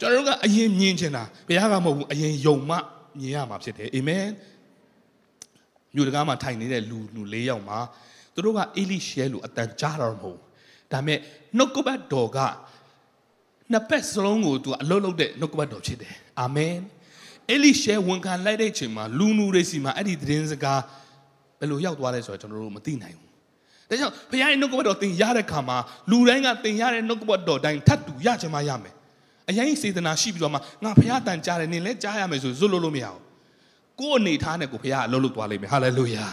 ကျွန်တော်တို့ကအရင်မြင်ချင်တာဘုရားကမဟုတ်ဘူးအရင်ယုံမှမြင်ရမှာဖြစ်တယ်အာမင်မြို့တကားမှာထိုင်နေတဲ့လူလူ၄ယောက်မှာသူတို့ကအေလိရှဲလူအတန်ကြားတော့မဟုတ်ဒါပေမဲ့နှုတ်ကပတ်တော်ကနှစ်ပတ်စလုံးကိုသူအလုံးလုံးတဲ့နှုတ်ကပတ်တော်ဖြစ်တယ်အာမင်အေလိရှဲဝန်ခံလိုက်တဲ့အချိန်မှာလူနူတွေစီမှာအဲ့ဒီသတင်းစကား ဘယ်လိုရောက်သွားလဲဆိုတော့ကျွန်တော်တို့မသိနိုင်ဘူးဒါကြောင့်ဘုရားရဲ့နှုတ်ကပတ်တော်သင်ရတဲ့ခါမှာလူတိုင်းကသင်ရတဲ့နှုတ်ကပတ်တော်တိုင်းထပ်တူရချင်မှရမယ်အရင်စေတနာရှိပြီးတော့မှငါဘုရားတန်ကြားတယ်နင်လည်းကြားရမယ်ဆိုဇွတ်လို့လို့မရဘူးကိုယ့်အနေထားနဲ့ကိုဘုရားအလုပ်လုပ်သွားလိမ့်မယ်ဟာလေလုယာ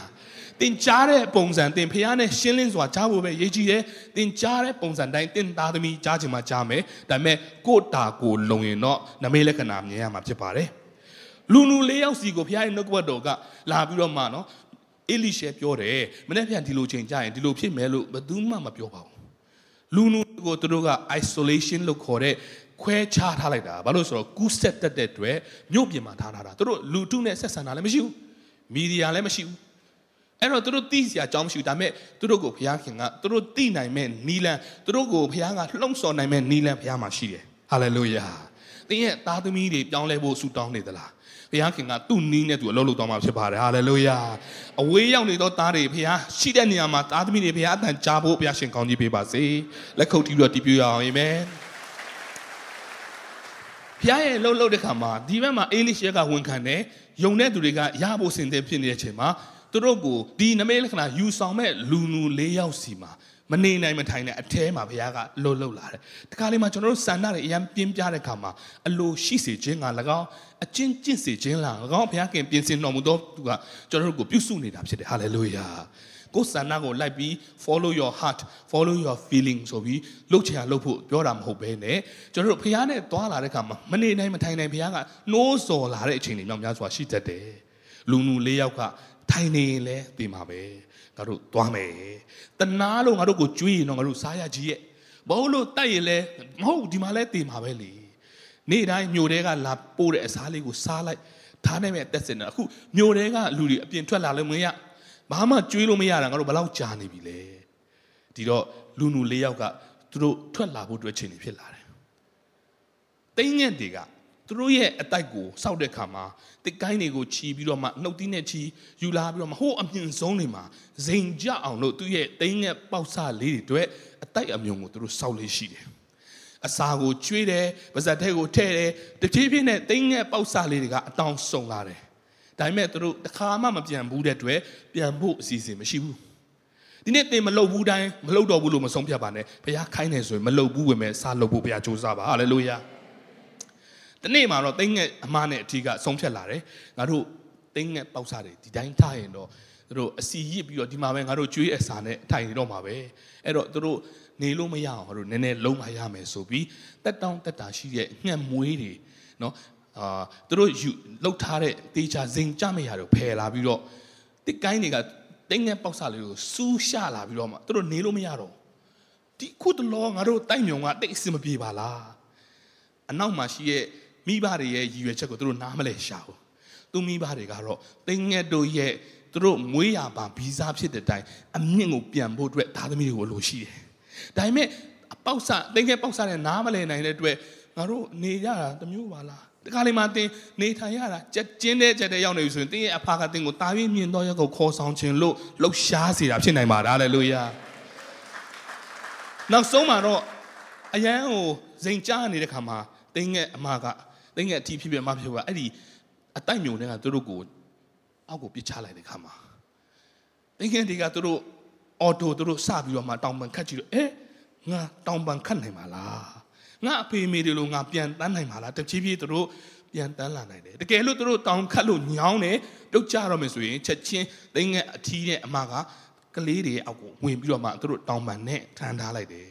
တင်ကြားတဲ့ပုံစံတင်ဖះနဲ့ရှင်းလင်းစွာကြားဖို့ပဲရေးကြည့်တယ်တင်ကြားတဲ့ပုံစံတိုင်းတင်သားသမီးကြားချင်မှကြားမယ်ဒါပေမဲ့ကို့တာကိုလုံရင်တော့နမေလက္ခဏာမြင်ရမှာဖြစ်ပါတယ်လူလူလေးယောက်စီကိုဖះရဲ့နှုတ်ကပတ်တော်ကလာပြီးတော့မှနော် အေလိရှဲပြောတယ်မနေ့ပြန်ဒီလိုချိန်ကြရင်ဒီလိုဖြစ်မယ်လို့ဘယ်သူမှမပြောပါဘူးလူလူကိုသူတို့က isolation လို့ခေါ်တဲ့ခွဲခြားထားလိုက်တာဘာလို့ဆိုတော့ကူးဆက်တက်တဲ့အတွက်မြို့ပြင်မှာထားထားတာသူတို့လူထုနဲ့ဆက်ဆံတာလည်းမရှိဘူးမီဒီယာလည်းမရှိဘူးအဲ့တော့သူတို့သိစရာအကြောင်းမရှိဘူးဒါပေမဲ့သူတို့ကိုဘုရားခင်ကသူတို့သိနိုင်မဲ့နီလန်သူတို့ကိုဘုရားကလှုံ့ဆော်နိုင်မဲ့နီလန်ဘုရားမှာရှိတယ်ဟာလေလုယာသင်ရဲ့သားသမီးတွေပြောင်းလဲဖို့ဆုတောင်းနေသလား ဘုရားခင်ကသူ့နီးနဲ့သူအလုပ်လုပ်သွားမှာဖြစ်ပါတယ်ဟာလေလုယာအဝေးရောက်နေသောသားတွေဘုရားရှိတဲ့နေရာမှာသားသမီးတွေဘုရားအတန်ကြားဖို့ဘုရားရှင်ကောင်းကြီးပေးပါစေလက်ခုပ်တီးပြီးတော့တည်ပြရအောင်အာမင်ဖျားရဲ့လှုပ်လှုပ်တဲ့ခါမှာဒီဘက်မှာအေလိရှဲကဝန်ခံတယ်ယုံတဲ့သူတွေကရဖို့စင်တဲ့ဖြစ်နေတဲ့အချိန်မှာသူတို့ကိုဒီနမိတ်လက္ခဏာယူဆောင်မဲ့လူနူ၄ယောက်စီမှာ မနေနိုင်မထိုင်တဲ့အထဲမှာဘုရားကလှုပ်လှုပ်လာတယ်တခါလေးမှာကျွန်တော်တို့စန္ဒတွေအရင်ပြင်းပြတဲ့ခါမှာအလိုရှိစေခြင်းက၎င်းအကျင့်ကျင့်စေခြင်းလား၎င်းဘုရားခင်ပြင်ဆင်တော်မူသောသူကကျွန်တော်တို့ကိုပြုစုနေတာဖြစ်တယ်ဟာလေလုယာကိုယ်စန္ဒကိုလိုက်ပြီး follow your heart follow your feeling ဆိုပြီးလှုပ်ချင်လှုပ်ဖို့ပြောတာမဟုတ်ဘဲနဲ့ကျွန်တော်တို့ဖះနဲ့သွားလာတဲ့ခါမှာမနေနိုင်မထိုင်နိုင်ဖះကနှိုးစော်လာတဲ့အချိန်တွေမြောက်များစွာရှိတတ်တယ်လူနူလေးယောက်ကထိုင်နေရင်လဲပြင်ပါပဲ ငါတို့သွားမယ်တနာလို့ငါတို့ကိုကြွေးရင်တော့ငါတို့စားရကြီးရဲ့မဟုတ်လို့တိုက်ရင်လဲမဟုတ်ဒီမှာလဲတင်ပါပဲလေနေ့တိုင်းမြို့တဲကလာပို့တဲ့အစားလေးကိုစားလိုက်ဒါနဲ့ပဲအသက်စင်တာအခုမြို့တဲကလူတွေအပြင်ထွက်လာလို့မရဘာမှကြွေးလို့မရတာငါတို့ဘယ်လောက်ကြာနေပြီလဲဒီတော့လူနူလေးယောက်ကသူတို့ထွက်လာဖို့အတွက်ချိန်နေဖြစ်လာတယ်တိမ်ငက်တွေက သူတို့ရဲ့အတိုက်ကိုစောက်တဲ့ခါမှာတစ်ကိုင်းတွေကိုချီပြီးတော့မှနှုတ်သီးနဲ့ချီယူလာပြီးတော့မှဟိုးအမြင့်ဆုံးတွေမှာဇိမ်ကြအောင်လို့သူ့ရဲ့တိမ်ငက်ပေါက်ဆလေးတွေအတွက်အတိုက်အမြုံကိုသူတို့စောက်လေးရှိတယ်အစာကိုကျွေးတယ်ပါဇက်ထဲကိုထည့်တယ်တဖြည်းဖြည်းနဲ့တိမ်ငက်ပေါက်ဆလေးတွေကအတောင်စုံလာတယ်ဒါပေမဲ့သူတို့တစ်ခါမှမပြန်ဘူးတဲ့အတွက်ပြန်ဖို့အစီအစဉ်မရှိဘူးဒီနေ့သင်မလုပ်ဘူးတိုင်းမလုပ်တော့ဘူးလို့မဆုံးဖြတ်ပါနဲ့ဘုရားခိုင်းနေဆိုရင်မလုပ်ဘူးဝင်မဲ့စားလုပ်ဖို့ဘုရားကြိုးစားပါဟာလေလုယာ ဒီနေ့မှာတော့တင်းငက်အမားနဲ့အထီးကဆုံးဖြတ်လာတယ်ငါတို့တင်းငက်ပေါက်စားတယ်ဒီတိုင်းထားရင်တော့သူတို့အစီရစ်ပြီးတော့ဒီမှာပဲငါတို့ကျွေးအစာနဲ့ထိုင်နေတော့မှာပဲအဲ့တော့သူတို့နေလို့မရအောင်ငါတို့နည်းနည်းလုံးမရမယ်ဆိုပြီးတက်တောင်းတက်တာရှိတဲ့ငှက်မွေးတွေနော်အာသူတို့ယူလှုပ်ထားတဲ့တေချာဇင်ကြမရတော့ဖယ်လာပြီးတော့တစ်ကိုင်းတွေကတင်းငယ်ပေါက်စားလေးကိုစူးရှလာပြီးတော့မှသူတို့နေလို့မရတော့ဒီခုတလောငါတို့တိုက်မြုံကတိတ်အစမပြေပါလားအနောက်မှာရှိရဲ့ မိဘတွေရဲ့ရည်ရွယ်ချက်ကိုသူတို့နားမလဲရှာဘူးသူမိဘတွေကတော့တင်းငယ်တို့ရဲ့သူတို့မွေးရပါဗီဇဖြစ်တဲ့တိုင်အမြင့်ကိုပြန်ဖို့အတွက်သားသမီးတွေကိုလိုရှိတယ်ဒါပေမဲ့ပေါက်စတင်းငယ်ပေါက်စတဲ့နားမလဲနိုင်တဲ့အတွက်ငါတို့နေရတာတမျိုးပါလားတခါလေးမှတင်းနေထိုင်ရတာကြက်ကျင်းတဲ့ကြက်တဲ့ရောက်နေပြီဆိုရင်တင်းရဲ့အဖကတင်းကိုတာပြီးမြင်တော့ရက်ကိုခေါ်ဆောင်ခြင်းလို့လှုပ်ရှားစေတာဖြစ်နိုင်ပါဒါလည်းလို့ရနောက်ဆုံးမှာတော့အရန်ကိုဇိမ်ကြားနေတဲ့ခါမှာတင်းရဲ့အမက တင်းရဲ့အထီးဖြစ်ဖြစ်အမဖြစ်ဖြစ်အဲ့ဒီအတိုက်မြုံတွေကသူတို့ကိုအောက်ကိုပစ်ချလိုက်တဲ့ခါမှာတင်းရဲ့ဒီကသူတို့အော်တိုသူတို့စပြီးတော့မှတောင်ပန်ခတ်ကြည့်တော့အဲငါတောင်ပန်ခတ်နိုင်ပါလားငါအဖေမေတွေလိုငါပြန်တန်းနိုင်မှာလားတဖြည်းဖြည်းသူတို့ပြန်တန်းလာနိုင်တယ်တကယ်လို့သူတို့တောင်ခတ်လို့ညောင်းတယ်ပြုတ်ကြတော့မယ်ဆိုရင်ချက်ချင်းသိငယ်အထီးတဲ့အမကကလေးတွေအောက်ကိုဝင်ပြီးတော့မှသူတို့တောင်ပန်နဲ့ထမ်းထားလိုက်တယ်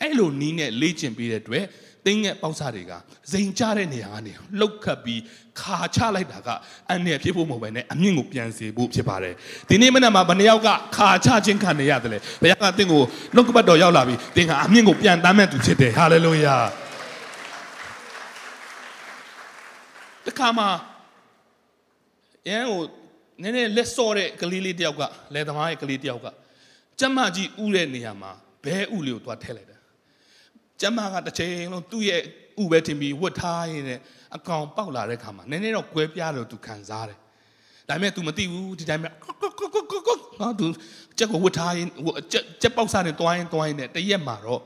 အဲ့လိုနီးနဲ့လေ့ကျင့်ပေးတဲ့အတွက် တင်းငယ်ပေါက်စားတွေကဇိမ်ကြတဲ့နေရာကနေလှုပ်ခတ်ပြီးခါချလိုက်တာကအန်နဲ့ဖြစ်ဖို့မဟုတ်ပဲနဲ့အမြင့်ကိုပြန်စေဖို့ဖြစ်ပါတယ်ဒီနေ့မနက်မှာဘယ်နှယောက်ကခါချခြင်းခံနေရတယ်လဲဘုရားကတင်းကိုနှုတ်ကပတ်တော်ရောက်လာပြီးတင်းကအမြင့်ကိုပြန်တမ်းမဲ့သူဖြစ်တယ်ဟာလေလုယာတခါမှာရန်ကိုနည်းနည်းလက်စော့တဲ့ကလေးလေးတယောက်ကလယ်သမားရဲ့ကလေးတယောက်ကကျမကြီးဥတဲ့နေရာမှာဘဲဥလေးကိုသွားထည့်လိုက်တယ် ကျမကတစ်ချိန်လုံးသူ့ရဲ့ဥပဲတင်ပြီးဝတ်ထားရတဲ့အကောင်ပေါက်လာတဲ့ခါမှာနည်းနည်းတော့ကွဲပြားလို့သူခံစားတယ်ဒါပေမဲ့ तू မသိဘူးဒီတိုင်းပဲဟာ तू ကြက်ကိုဝတ်ထားရင်ကြက်ကြက်ပေါက်စားနေတွိုင်းတွိုင်းနေတရက်မှာတော့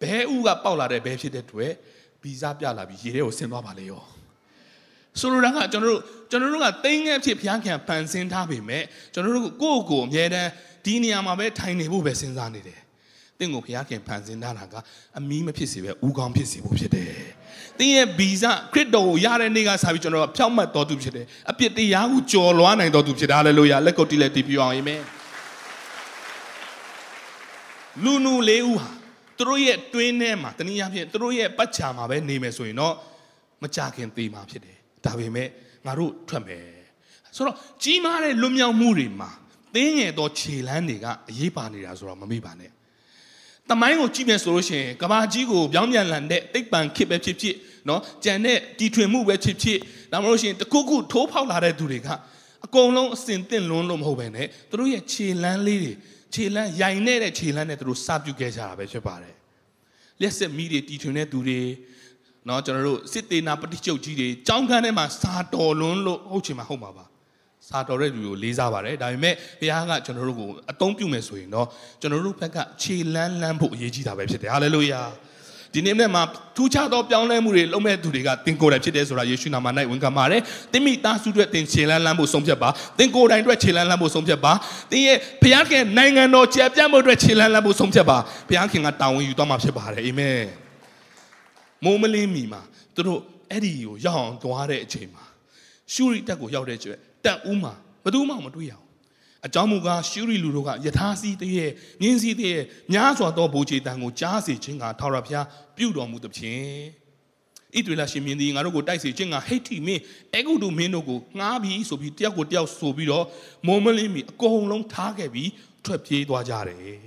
ဘဲဥကပေါက်လာတဲ့ဘဲဖြစ်တဲ့တွေ့ဗီဇပြလာပြီးရေထဲကိုဆင်းသွားပါလေရောဆိုလိုတာကကျွန်တော်တို့ကျွန်တော်တို့ကတိမ်ငယ်ဖြစ်ဖျားခံဖန်ဆင်းထားပေမဲ့ကျွန်တော်တို့ကိုယ့်ကိုယ်အမြဲတမ်းဒီနေရာမှာပဲထိုင်နေဖို့ပဲစဉ်းစားနေတယ် တင့်ကိုဘုရားခင်ဖန်ဆင်းထားတာကအမီးမဖြစ်စေပဲဥကောင်းဖြစ်စေဖို့ဖြစ်တယ်။တင်းရဲ့ဗီဇခရစ်တော်ကိုရတဲ့နေ့ကစပြီးကျွန်တော်ကဖြောက်မှတ်တော်သူဖြစ်တယ်။အပြစ်တရားကိုကြော်လွှားနိုင်တော်သူဖြစ်တယ်။ဟာလေလုယာလက်ကုပ်တီးလက်တီးပြအောင်အာမင်။လူနူလေးဦးဟာသူတို့ရဲ့တွင်းထဲမှာတနည်းအားဖြင့်သူတို့ရဲ့ပတ်ချာမှာပဲနေမယ်ဆိုရင်တော့မကြခင်သေမှာဖြစ်တယ်။ဒါပေမဲ့ငါတို့ထွက်မယ်။ဆိုတော့ကြီးမားတဲ့လွတ်မြောက်မှုတွေမှာတင်းငယ်သောခြေလမ်းတွေကအရေးပါနေတာဆိုတော့မမေ့ပါနဲ့။ တမိုင်းကိုကြည့်မယ်ဆိုလို့ရှိရင်ကဘာကြီးကိုပြောင်းပြန်လာတဲ့တိတ်ပံခစ်ပဲဖြစ်ဖြစ်နော်ကြံတဲ့တီထွင်မှုပဲဖြစ်ဖြစ်ဒါမှမဟုတ်ရှင်တခုခုထိုးဖောက်လာတဲ့သူတွေကအကုန်လုံးအစင်တင့်လွန်းလို့မဟုတ်ပဲねသူတို့ရဲ့ခြေလန်းလေးတွေခြေလန်းရိုင်နေတဲ့ခြေလန်းနဲ့သူတို့စပြုခဲ့ကြတာပဲဖြစ်ပါတယ်လျှက်ဆက်မိတွေတီထွင်တဲ့သူတွေနော်ကျွန်တော်တို့စစ်တေနာပฏิကျုပ်ကြီးတွေကြောင်းကန်းထဲမှာစာတော်လွန်းလို့ဟုတ်ချင်မှာဟုတ်မှာပါ စာတော်တဲ့လူကိုလေးစားပါတယ်ဒါပေမဲ့ဘုရားကကျွန်တော်တို့ကိုအသုံးပြုမယ်ဆိုရင်တော့ကျွန်တော်တို့ဘက်ကခြေလန်းလန်းဖို့အရေးကြီးတာပဲဖြစ်တယ်ဟာလေလုယာဒီနေ့နေ့မှာထူးခြားသောပြောင်းလဲမှုတွေလုပ်မဲ့သူတွေကသင်ကိုယ်တိုင်ဖြစ်တယ်ဆိုတာယေရှုနာမ၌ဝန်ခံပါတယ်။သင်မိသားစုအတွက်သင်ခြေလန်းလန်းဖို့ဆုံးဖြတ်ပါ။သင်ကိုယ်တိုင်အတွက်ခြေလန်းလန်းဖို့ဆုံးဖြတ်ပါ။သင်ရဲ့ဘုရားခင်နိုင်ငံတော်ကျယ်ပြန့်မှုအတွက်ခြေလန်းလန်းဖို့ဆုံးဖြတ်ပါ။ဘုရားခင်ကတာဝန်ယူသွားမှာဖြစ်ပါတယ်။အာမင်။မိုးမလင်းမီမှာသူတို့အဲ့ဒီကိုရောက်အောင်သွားတဲ့အချိန်မှာရှုရိတက်ကိုရောက်တဲ့ကျွဲ တက်ဦးမှာဘယ်သူမှမတွေ့ရအောင်အကြောင်းမူကားရှုရီလူတို့ကယထာစီတည်းရဲ့မြင်းစီတည်းရဲ့များစွာသောဘူချေတန်ကိုကြားစေခြင်းကထာဝရဘုရားပြုတော်မူသဖြင့်ဣသရေလရှင်မြင်းသည်ငါတို့ကိုတိုက်စေခြင်းကဟိတ်တိမင်းအေဂုတုမင်းတို့ကိုငားပြီးဆိုပြီးတယောက်ကိုတယောက်ဆိုပြီးတော့မုံမလင်းမီအကုန်လုံးထားခဲ့ပြီးထွက်ပြေးသွားကြတယ်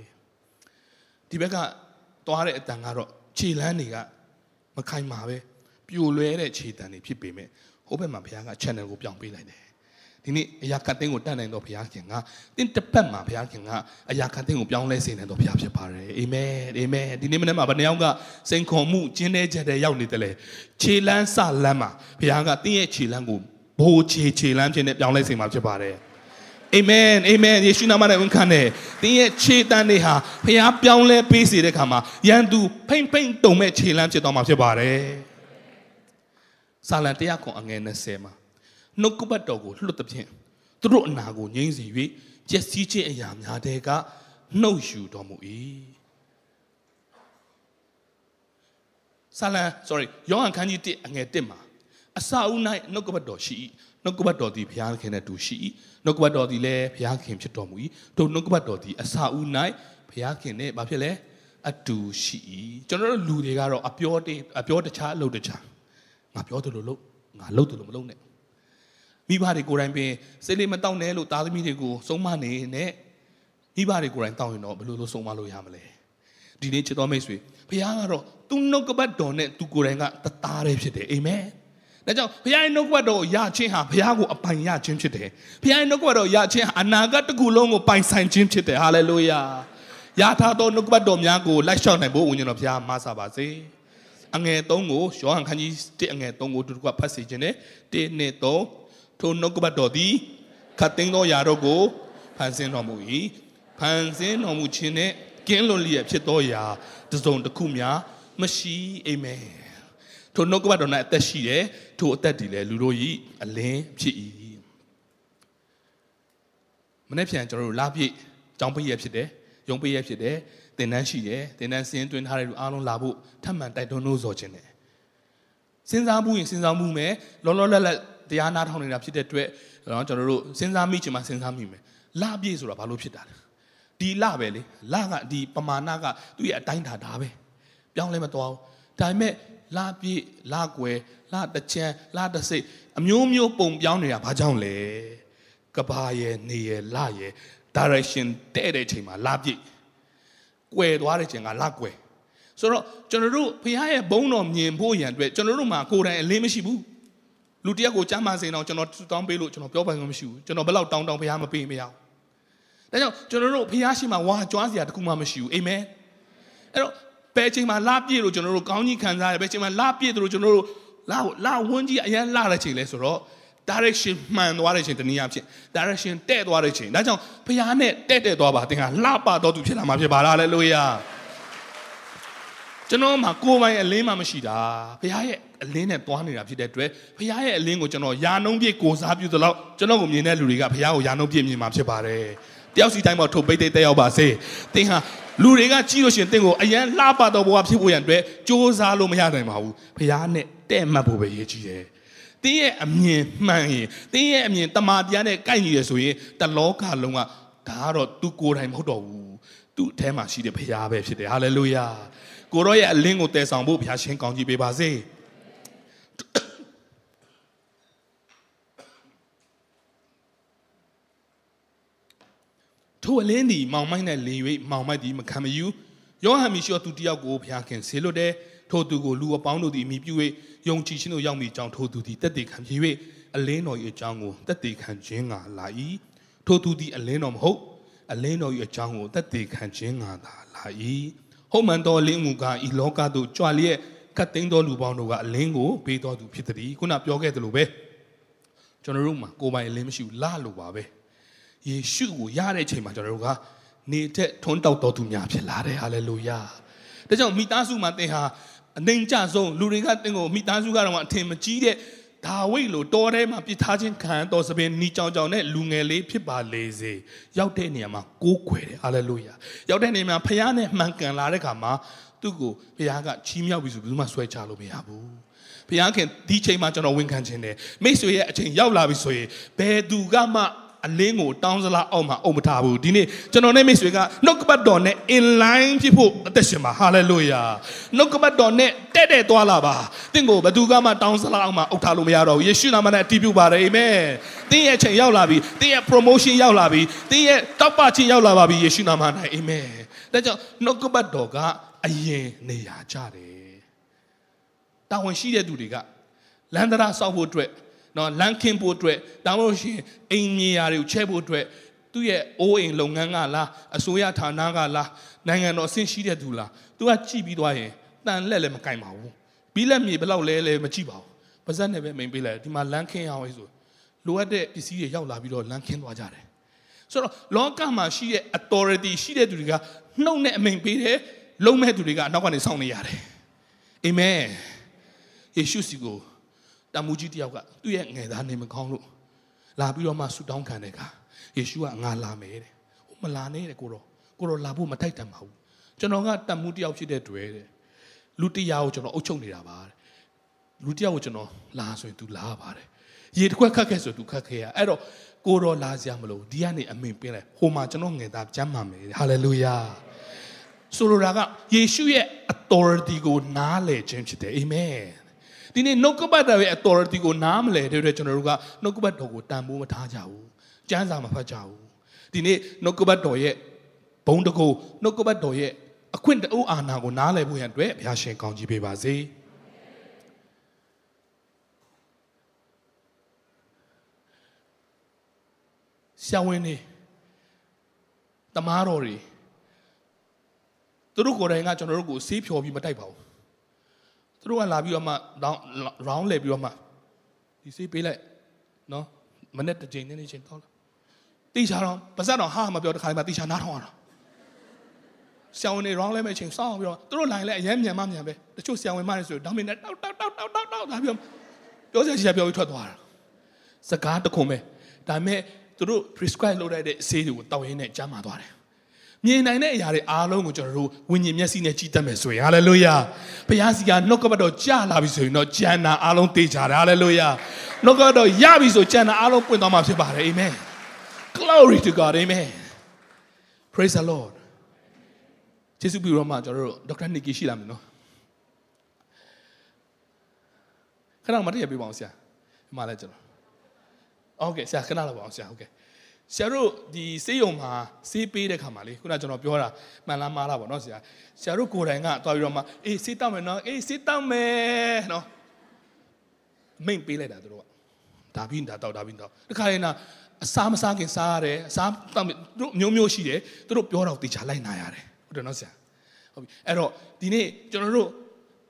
ဒီဘက်ကသွားတဲ့အတန်ကတော့ခြေလန်းတွေကမခိုင်မာပဲပြိုလွဲတဲ့ခြေတန်တွေဖြစ်ပေမဲ့ဟဟိုဘက်မှာဘုရားက channel ကိုပြောင်းပေးလိုက်တယ် ဒီနေ့အရာခတ်သိန်းကိုတတ်နိုင်တော့ဘုရားခင်ကတင်းတစ်ပတ်မှာဘုရားခင်ကအရာခတ်သိန်းကိုပြောင်းလဲစေနိုင်တော့ဘုရားဖြစ်ပါတယ်အာမင်အာမင်ဒီနေ့မနေ့မှာဘယ်နှယောက်ကစိန်ခေါ်မှုကျင်းနေချက်တဲ့ရောက်နေတယ်လေခြေလန်းစလန်းမှာဘုရားကတင်းရဲ့ခြေလန်းကိုဘိုးခြေခြေလန်းဖြစ်နေပြောင်းလဲစေမှာဖြစ်ပါတယ်အာမင်အာမင်ယေရှုနာမနဲ့ဝန်ခံတယ်။တင်းရဲ့ခြေတန်းတွေဟာဖျားပြောင်းလဲပေးစေတဲ့ခါမှာရန်သူဖိမ့်ဖိမ့်တုံမဲ့ခြေလန်းဖြစ်သွားမှာဖြစ်ပါတယ်။စာလံ100ခွန်အငယ်20မှာ နှုတ်ကပတ်တော်ကိုလွတ်သဖြင့်သူတို့အနာကိုငြိမ့်စေ၍ကျက်စီးခြင်းအရာများတဲ့ကနှုတ်ယူတော်မူ၏ဆာလံ sorry ယောဟန်ခန်းကြီး1အငယ်1မှာအစာအုပ်၌နှုတ်ကပတ်တော်ရှိ၏နှုတ်ကပတ်တော်သည်ဘုရားခင်နဲ့တူရှိ၏နှုတ်ကပတ်တော်သည်လည်းဘုရားခင်ဖြစ်တော်မူ၏တို့နှုတ်ကပတ်တော်သည်အစာအုပ်၌ဘုရားခင်နဲ့ဘာဖြစ်လဲအတူရှိ၏ကျွန်တော်တို့လူတွေကတော့အပြောတေးအပြောတခြားအလုပ်တခြားငါပြောတယ်လို့လို့ငါလုပ်တယ်လို့မလုပ်နဲ့ မိဘတွေကိုယ်တိုင်ပင်စိတ်လေးမတောက်နဲ့လို့သားသမီးတွေကိုဆုံးမနေနဲ့မိဘတွေကိုယ်တိုင်တောက်ရင်တော့ဘယ်လိုလုပ်ဆုံးမလို့ရမလဲဒီနေ့ချစ်တော်မိတ်ဆွေဘုရားကတော့သူနှုတ်ကပတ်တော်နဲ့သူကိုယ်တိုင်ကတသားတည်းဖြစ်တယ်အာမင်ဒါကြောင့်ဘုရားရဲ့နှုတ်ကပတ်တော်ကိုရခြင်းဟာဘုရားကိုအပိုင်ရခြင်းဖြစ်တယ်ဘုရားရဲ့နှုတ်ကပတ်တော်ရခြင်းဟာအနာဂတ်တစ်ခုလုံးကိုပိုင်ဆိုင်ခြင်းဖြစ်တယ်ဟာလေလုယာရထားသောနှုတ်ကပတ်တော်များကိုလိုက်လျှောက်နိုင်ဖို့ဝိညာဉ်တော်ဘုရားမဆပါစေအငယ်3ကိုယောဟန်ခန်းကြီး1အငယ်3ကိုတူတူကဖတ်စီခြင်းနဲ့1နဲ့3 ထိုနှုတ်ကပတ်တော်သည်ခတ်သိမ်းသောယာတို့ကိုဖန်ဆင်းတော်မူ၏ဖန်ဆင်းတော်မူခြင်းနဲ့ကင်းလွန်လျက်ဖြစ်သောယာတစုံတစ်ခုများမရှိအာမင်ထိုနှုတ်ကပတ်တော်၌အသက်ရှိတယ်ထိုအသက်တည်လဲလူတို့၏အလင်းဖြစ်၏မနေ့ပြန်ကျွန်တော်တို့လာပြည့်ကြောင်းပိရဖြစ်တယ်ယုံပိရဖြစ်တယ်သင်တန်းရှိတယ်သင်တန်းစင်းတွင်းထားတဲ့လူအားလုံးလာဖို့ထပ်မံတိုက်တွန်းလို့ဆိုခြင်းတယ်စဉ်းစားမှုရင်စဉ်းစားမှုမယ်လောလောလတ်လတ် တရားနာထောင်နေတာဖြစ်တဲ့အတွက်နော်ကျွန်တော်တို့စဉ်းစားမိချင်မှစဉ်းစားမိမယ်လပြည့်ဆိုတာဘာလို့ဖြစ်တာလဲဒီလပဲလေလကဒီပမာဏကသူ့ရဲ့အတိုင်းတာဒါပဲပြောင်းလဲမသွားဘူးဒါပေမဲ့လပြည့်လကွယ်လတချမ်းလတစိတ်အမျိုးမျိုးပုံပြောင်းနေတာဘာကြောင့်လဲကဘာရဲ့နေရဲ့လရဲ့ direction တဲ့တဲ့ချိန်မှာလပြည့်ကွယ်သွားတဲ့ချိန်ကလကွယ်ဆိုတော့ကျွန်တော်တို့ဖခင်ရဲ့ဘုန်းတော်မြင်ဖို့ရန်အတွက်ကျွန်တော်တို့မှာကိုယ်တိုင်အလင်းမရှိဘူး လူတယောက်ကိုကြားမှစင်တော့ကျွန်တော်တောင်းပေးလို့ကျွန်တော်ပြောပိုင်ခွင့်မရှိဘူးကျွန်တော်ဘယ်လောက်တောင်းတောင်းဘုရားမပေးမရဘူးဒါကြောင့်ကျွန်တော်တို့ဘုရားရှိမှဝါကြွားစရာတခုမှမရှိဘူးအာမင်အဲ့တော့ဘယ်ချိန်မှာလာပြည့်လို့ကျွန်တော်တို့ကောင်းကြီးခံစားရတယ်ဘယ်ချိန်မှာလာပြည့်တယ်လို့ကျွန်တော်တို့လာလာဝန်းကြီးအရင်လာတဲ့ချိန်လဲဆိုတော့ direction မှန်သွားတဲ့ချိန်တနည်းအားဖြင့် direction တဲ့သွားတဲ့ချိန်ဒါကြောင့်ဘုရားနဲ့တဲ့တဲ့သွားပါသင်ကလှပတော်သူဖြစ်လာမှာဖြစ်ပါလားလေလုယာကျွန်တော်မှာကိုယ်ပိုင်အလင်းမှမရှိတာဘုရားရဲ့ အလင်းနဲ့သွားနေတာဖြစ်တဲ့အတွက်ဘုရားရဲ့အလင်းကိုကျွန်တော်ယာနှုံးပြည့်ကိုစားပြုသလောက်ကျွန်တော်ကိုမြင်တဲ့လူတွေကဘုရားကိုယာနှုံးပြည့်မြင်မှာဖြစ်ပါတယ်တယောက်စီတိုင်းမှာထုတ်ပိတ်တဲ့တက်ရောက်ပါစေသင်ဟာလူတွေကကြည့်လို့ရှိရင်သင်ကိုအရန်လှပတော်ဘဝဖြစ်ဖို့ရန်အတွက်စ조사လို့မရနိုင်ပါဘူးဘုရားနဲ့တဲ့မှတ်ဖို့ပဲရည်ကြီးတယ်တင်းရဲ့အမြင်မှန်ရင်တင်းရဲ့အမြင်တမာတရားနဲ့ကိုက်ညီရဆိုရင်တလောကလုံးကဒါကတော့သူကိုယ်တိုင်မဟုတ်တော့ဘူးသူ့အထဲမှာရှိတဲ့ဘုရားပဲဖြစ်တယ်ဟာလေလုယာကိုရောရဲ့အလင်းကိုတည်ဆောင်ဖို့ဘုရားရှင်ကောင်းကြီးပေးပါစေ ထိုအလင်းဒီမောင်မိုက်နဲ့လင်၍မောင်မိုက်ဒီမခံမယူယောဟန်မီရှောသူတယောက်ကိုဘုရားခင်ဆေလွတ်တယ်ထိုသူကိုလူအပေါင်းတို့သည်မိပြု၍ယုံကြည်ခြင်းတို့ရောက်မိကြောင်းထိုသူသည်တက်တည်ခံဖြစ်၍အလင်းတော်၏အကြောင်းကိုတက်တည်ခံခြင်းငါလာ၏ထိုသူသည်အလင်းတော်မဟုတ်အလင်းတော်၏အကြောင်းကိုတက်တည်ခံခြင်းငါသာလာ၏ဟုတ်မှန်တော်လင်းမူကားဤလောကသို့ကြွလျက်ကတ်သိမ်းသောလူပေါင်းတို့ကအလင်းကိုပေးတော်သူဖြစ်သည်ခုနပြောခဲ့သလိုပဲကျွန်တော်တို့မှာကိုယ်ပိုင်အလင်းမရှိဘူးလာလို့ပါပဲ ယေရှုကိုရတဲ့အချိန်မှာကျွန်တော်တို့ကနေတဲ့ထွန်းတောက်တော်သူများဖြစ်လာတယ်ဟာလေလုယာဒါကြောင့်မိသားစုမှာသင်ဟာအနိုင်ကြဆုံးလူတွေကသင်ကိုမိသားစုကတော့အထင်မကြီးတဲ့ဒါဝိတ်လိုတောထဲမှာပြစ်ထားခြင်းခံတော်စပင်နီကြောင်ကြောင်နဲ့လူငယ်လေးဖြစ်ပါလေစေရောက်တဲ့နေရာမှာကိုးကွယ်တယ်ဟာလေလုယာရောက်တဲ့နေရာမှာဖခင်နဲ့မှန်ကန်လာတဲ့ခါမှာသူ့ကိုဖခင်ကချီးမြှောက်ပြီးဆိုဘယ်သူမှဆွဲချလို့မရဘူးဖခင်ဒီချိန်မှာကျွန်တော်ဝန်ခံခြင်းတယ်မိတ်ဆွေရဲ့အချိန်ရောက်လာပြီဆိုရင်ဘယ်သူကမှ အလင်းကိုတောင်းစလားအောက်မှာအုံမထားဘူးဒီနေ့ကျွန်တော်နဲ့မိတ်ဆွေကနှုတ်ကပတ်တော်နဲ့ in line ဖြစ်ဖို့အသက်ရှင်ပါ hallelujah နှုတ်ကပတ်တော်နဲ့တဲ့တဲ့သွားလာပါသင်ကိုဘယ်သူကမှတောင်းစလားအောက်မှာအုပ်ထားလို့မရတော့ဘူးယေရှုနာမနဲ့အတည်ပြုပါတယ်အာမင်သင်ရဲ့အချိန်ရောက်လာပြီသင်ရဲ့ promotion ရောက်လာပြီသင်ရဲ့တောက်ပချင်းရောက်လာပါပြီယေရှုနာမ၌အာမင်ဒါကြောင့်နှုတ်ကပတ်တော်ကအရင်နေရာကြတယ်တာဝန်ရှိတဲ့သူတွေကလန္ဒရာဆောက်ဖို့အတွက် နော်လမ်းခင်းဖို့အတွက်တောင်းလို့ရှိရင်အိမ်မြေယာတွေကိုချဲ့ဖို့အတွက်သူ့ရဲ့အိုးအိမ်လုပ်ငန်းကလားအစိုးရဌာနကလားနိုင်ငံတော်အဆင့်ရှိတဲ့သူလားသူကကြည့်ပြီးသွားရင်တန်လက်လည်းမကင်ပါဘူးပြီးလက်မြေဘယ်လောက်လဲလဲမကြည့်ပါဘူးပါဇက်နဲ့ပဲမိန်ပေးလိုက်ဒီမှာလမ်းခင်းအောင်ဆိုလိုအပ်တဲ့ပစ္စည်းတွေရောက်လာပြီးတော့လမ်းခင်းသွားကြတယ်ဆိုတော့လောကမှာရှိတဲ့ authority ရှိတဲ့သူတွေကနှုတ်နဲ့အမိန်ပေးတယ်လုံးမဲ့သူတွေကအနောက်ကနေစောင့်နေရတယ်အာမင်ယေရှုစီကို တမူကြီးတယောက်ကသူ့ရဲ့ငယ်သားနေမကောင်းလို့လာပြီးတော့မှဆူတောင်းခံတဲ့အခါယေရှုကငါလာမယ်တဲ့ဟိုမလာနဲ့တဲ့ကိုတော့ကိုတော့လာဖို့မထိုက်တန်ပါဘူးကျွန်တော်ကတမူတယောက်ဖြစ်တဲ့တွေ့တဲ့လူတရားကိုကျွန်တော်အုပ်ချုပ်နေတာပါတဲ့လူတရားကိုကျွန်တော်လာဆိုရင် तू လာပါတယ်ရေတစ်ခွက်ခတ်ခဲ့ဆို तू ခတ်ခဲ့ရအဲ့တော့ကိုတော့လာစရာမလိုဒီကနေအမင်ပင်းလိုက်ဟိုမှာကျွန်တော်ငယ်သားကျမ်းမာမယ်ဟာလေလုယာဆိုလိုတာကယေရှုရဲ့ authority ကိုနားလည်ခြင်းဖြစ်တယ်အာမင် ဒီနေ့နှုတ်ကပတ်တော်ရဲ့ authority ကိုနားမလည်တဲ့အတွက်ကျွန်တော်တို့ကနှုတ်ကပတ်တော်ကိုတန်ဖိုးမထားကြဘူးကျမ်းစာမဖတ်ကြဘူးဒီနေ့နှုတ်ကပတ်တော်ရဲ့ဘုံတကူနှုတ်ကပတ်တော်ရဲ့အခွင့်တအိုးအာဏာကိုနားလည်ဖို့ရန်အတွက်ဘုရားရှင်ကောင်းကြီးပေးပါစေဆရာဝန်တွေတမားတော်တွေသူတို့ကိုယ်တိုင်ကကျွန်တော်တို့ကိုဆေးဖြော်ပြီးမတိုက်ပါဘူး သူတို့ကလာပြီးတော့မှ round လဲပြီးတော့မှဒီဆေးပေးလိုက်နော်မနေ့တစ်ချိန်နေ့နေ့ချိန်တော့တိချာတော့ပါစက်တော့ဟာမပြောတခါမှတိချာနားထောင်ရတာဆရာဝန်တွေ round လဲမဲ့ချိန်စောင်းပြီးတော့သူတို့လိုင်းလဲအရင်မြန်မှမြန်ပဲတချို့ဆရာဝန်မတွေဆိုတော့မင်းနဲ့တောက်တောက်တောက်တောက်တောက်တောက်လာပြီးပြောစရာရှိတာပြောပြီးထွက်သွားတာစကားတခုံပဲဒါပေမဲ့သူတို့ prescribe လုပ်လိုက်တဲ့အဆေးတွေကိုတောက်ရင်းနဲ့ကြားမှာသွားတယ် မြင်နိုင်တဲ့အရာတွေအားလုံးကိုကျွန်တော်တို့ဝိညာဉ်မျက်စိနဲ့ကြည့်တတ်မယ်ဆိုရင်ဟာလေလုယာဘုရားစီကနှုတ်ကပတ်တော်ကြားလာပြီဆိုရင်တော့ကျန်တာအားလုံးသိကြတယ်ဟာလေလုယာနှုတ်ကပတ်တော်ရပြီဆိုကျန်တာအားလုံးပွင့်သွားမှာဖြစ်ပါတယ်အာမင် glory to god amen praise the lord ကျေးဇူးပြုတော့မှကျွန်တော်တို့ဒေါက်တာနီကီရှိလာမယ်နော်ခဏမတည့်ရပြပါအောင်ဆရာဒီမှာလဲကျွန်တော်โอเคဆရာခဏလောက်ပါအောင်ဆရာဟုတ်ကဲ့ ဆရာတို့ဒီစေးရုံမှာစေးပေးတဲ့ခါမှာလေခုနကျွန်တော်ပြောတာမှန်လားမှားလားပေါ့နော်ဆရာဆရာတို့ကိုယ်တိုင်ကသွားပြီးတော့မှအေးစေးတောက်မယ်နော်အေးစေးတောက်မယ်နော်မိတ်ပေးလိုက်တာတို့ကဒါပြီးဒါတောက်ဒါပြီးတောက်တခါရင်နာအစားမစားခင်စားရတယ်အစားတောက်တို့မျိုးမျိုးရှိတယ်တို့ပြောတော့တေချာလိုက်နာရတယ်ဟုတ်တယ်နော်ဆရာဟုတ်ပြီအဲ့တော့ဒီနေ့ကျွန်တော်တို့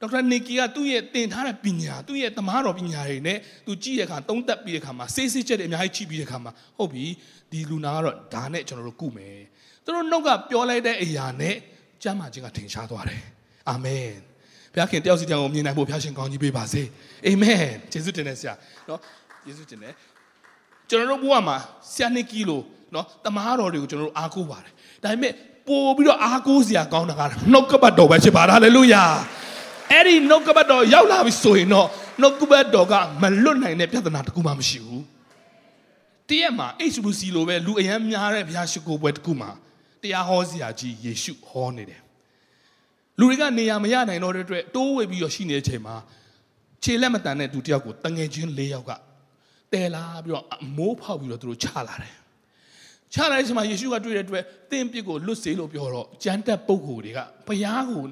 ဒေါက်တာနီကီကသူ့ရဲ့တင်ထားတဲ့ပညာသူ့ရဲ့သမားတော်ပညာတွေနဲ့သူကြည့်တဲ့အခါသုံးသက်ပြီးတဲ့အခါမှာစေးစေးချက်တွေအများကြီးကြည့်ပြီးတဲ့အခါမှာဟုတ်ပြီဒီလူနာကတော့ဒါနဲ့ကျွန်တော်တို့ကုမယ်သူတို့နှုတ်ကပြောလိုက်တဲ့အရာနဲ့ကျမ်းမာခြင်းကထင်ရှားသွားတယ်အာမင်ဘုရားခင်တယောက်စီတယောက်ကိုမြင်နိုင်ဖို့ဘုရားရှင်ကောင်းကြီးပေးပါစေအာမင်ယေရှုတင်တယ်ဆရာနော်ယေရှုတင်တယ်ကျွန်တော်တို့ဘုရားမှာဆရာနှစ်ကီလိုနော်တမားတော်တွေကိုကျွန်တော်တို့အားကိုးပါတယ်ဒါပေမဲ့ပို့ပြီးတော့အားကိုးစရာကောင်းတာကနှုတ်ကပတ်တော်ပဲဖြစ်ပါလားဟာလေလုယာ အဲ့ဒီနှုတ်ကပတ်တော်ရောက်လာပြီဆိုရင်တော့နှုတ်ကပတ်တော်ကမလွတ်နိုင်တဲ့ပြဿနာတခုမှမရှိဘူးတည့်ရက်မှာ HBC လိုပဲလူအရန်များတဲ့ဘုရားရှိခိုးပွဲတခုမှာတရားဟောစရာကြီးယေရှုဟောနေတယ်လူတွေကနေရာမရနိုင်တော့တဲ့အတွက်တိုးဝေပြီးတော့ရှိနေတဲ့အချိန်မှာခြေလက်မတန်တဲ့သူတယောက်ကိုတငယ်ချင်း၄ယောက်ကတဲလာပြီးတော့မိုးဖောက်ပြီးတော့သူတို့ချလာတယ်ချလာတဲ့အချိန်မှာယေရှုကတွေ့တဲ့အတွက်သင်ပြစ်ကိုလွတ်စေလို့ပြောတော့ကြမ်းတက်ပုဂ္ဂိုလ်တွေကဘုရားကို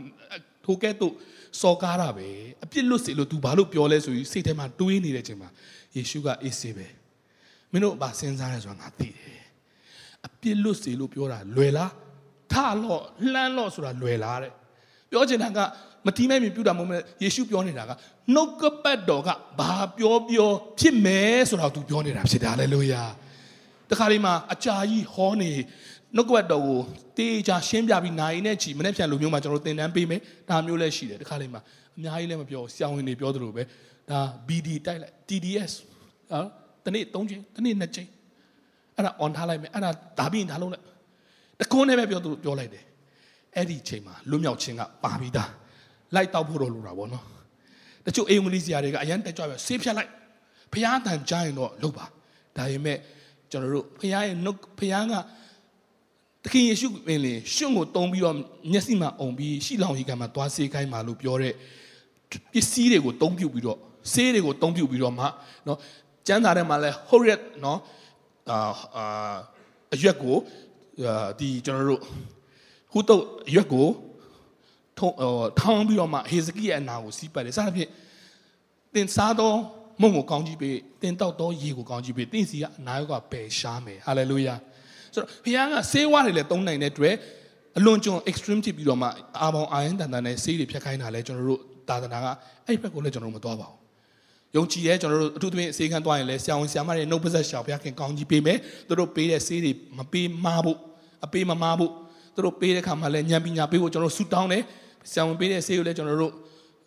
ထိုကဲ့သို့စော်ကားတာပဲအပြစ်လွတ်စေလို့ तू ဘာလို့ပြောလဲဆိုပြီးစိတ်ထဲမှာတွေးနေတဲ့အချိန်မှာယေရှုကအေးစေပဲမင်းတို့ဘာစဉ်းစားလဲဆိုတာငါသိတယ်အပြစ်လွတ်စေလို့ပြောတာလွယ်လားထလော့လှမ်းလော့ဆိုတာလွယ်လားတဲ့ပြောချင်တာကမတီးမဲ့မြင်ပြတာမဟုတ်မဲ့ယေရှုပြောနေတာကနှုတ်ကပတ်တော်ကဘာပြောပြောဖြစ်မယ်ဆိုတာ तू ပြောနေတာဖြစ်တယ်ဟာလေလုယာတခါလေးမှာအကြာကြီးဟောနေ နှုတ်ကပတ်တော်ကိုတေးချရှင်းပြပြီးနိုင်နဲ့ချီမနေ့ပြန်လူမျိုးမှာကျွန်တော်သင်တန်းပေးမယ်ဒါမျိုးလည်းရှိတယ်တခါလေးမှာအများကြီးလည်းမပြောဆရာဝန်တွေပြောသလိုပဲဒါ BD တိုက်လိုက် TDS ဟာတနေ့၃ချိန်တနေ့၂ချိန်အဲ့ဒါ on ထားလိုက်မယ်အဲ့ဒါဒါပြီးရင်ဒါလုံးလိုက်တကုန်းနဲ့ပဲပြောသူပြောလိုက်တယ်အဲ့ဒီချိန်မှာလွတ်မြောက်ခြင်းကပါပြီးသားလိုက်တောက်ဖို့တော့လိုတာပေါ့နော်တချို့အိမ်ဝင်လေးစရာတွေကအရန်တက်ကြွပဲဆေးဖြတ်လိုက်ဖျားတန်ကြားရင်တော့လုပ်ပါဒါပေမဲ့ကျွန်တော်တို့ဖျားရဲ့နှုတ်ဖျားကသ ခင်ယေရှုပင်လေရှင်ကိုတုံးပြီးတော့မျက်စိမှာအုံပြီးရှီလောင်ရေကန်မှာသွားဆေးခိုင်းပါလို့ပြောတဲ့ပစ္စည်းတွေကိုတုံးပြုတ်ပြီးတော့ဆေးတွေကိုတုံးပြုတ်ပြီးတော့မှနော်ကျမ်းစာထဲမှာလဲ horrid နော်အာအာအရွက်ကိုဒီကျွန်တော်တို့ခုတော့အရွက်ကိုထုံထောင်းပြီးတော့မှဟေဇကိရဲ့အနာကိုစီးပတ်တယ်စသဖြင့်တင်စားသောမုံကိုကောင်းကြီးပေးတင်တောက်သောရေကိုကောင်းကြီးပေးတင့်စီကအနာရောဂါပယ်ရှားမယ်ဟာလေလုယာ ဆိုတော့ဘုရားကဆေးဝါးတွေလည်းသုံးနိုင်တဲ့အတွက်အလွန်ကျွံ extreme ဖြစ်ပြီးတော့မှအာပေါင်အာရင်တန်တန်နဲ့ဆေးတွေဖြတ်ခိုင်းတာလဲကျွန်တော်တို့သာသနာကအဲ့ဘက်ကိုလည်းကျွန်တော်တို့မသွားပါဘူးယုံကြည်ရဲကျွန်တော်တို့အထူးသဖြင့်အစေခံသွားရင်လည်းဆရာဝန်ဆရာမတွေနှုတ်ပါဆက်ရှောက်ဘုရားခင်ကောင်းကြီးပေးမယ်သူတို့ပေးတဲ့ဆေးတွေမပေးမားဖို့အပေးမမားဖို့သူတို့ပေးတဲ့ခါမှာလည်းဉာဏ်ပညာပေးဖို့ကျွန်တော်တို့ဆူတောင်းတယ်ဆရာဝန်ပေးတဲ့ဆေးကိုလည်းကျွန်တော်တို့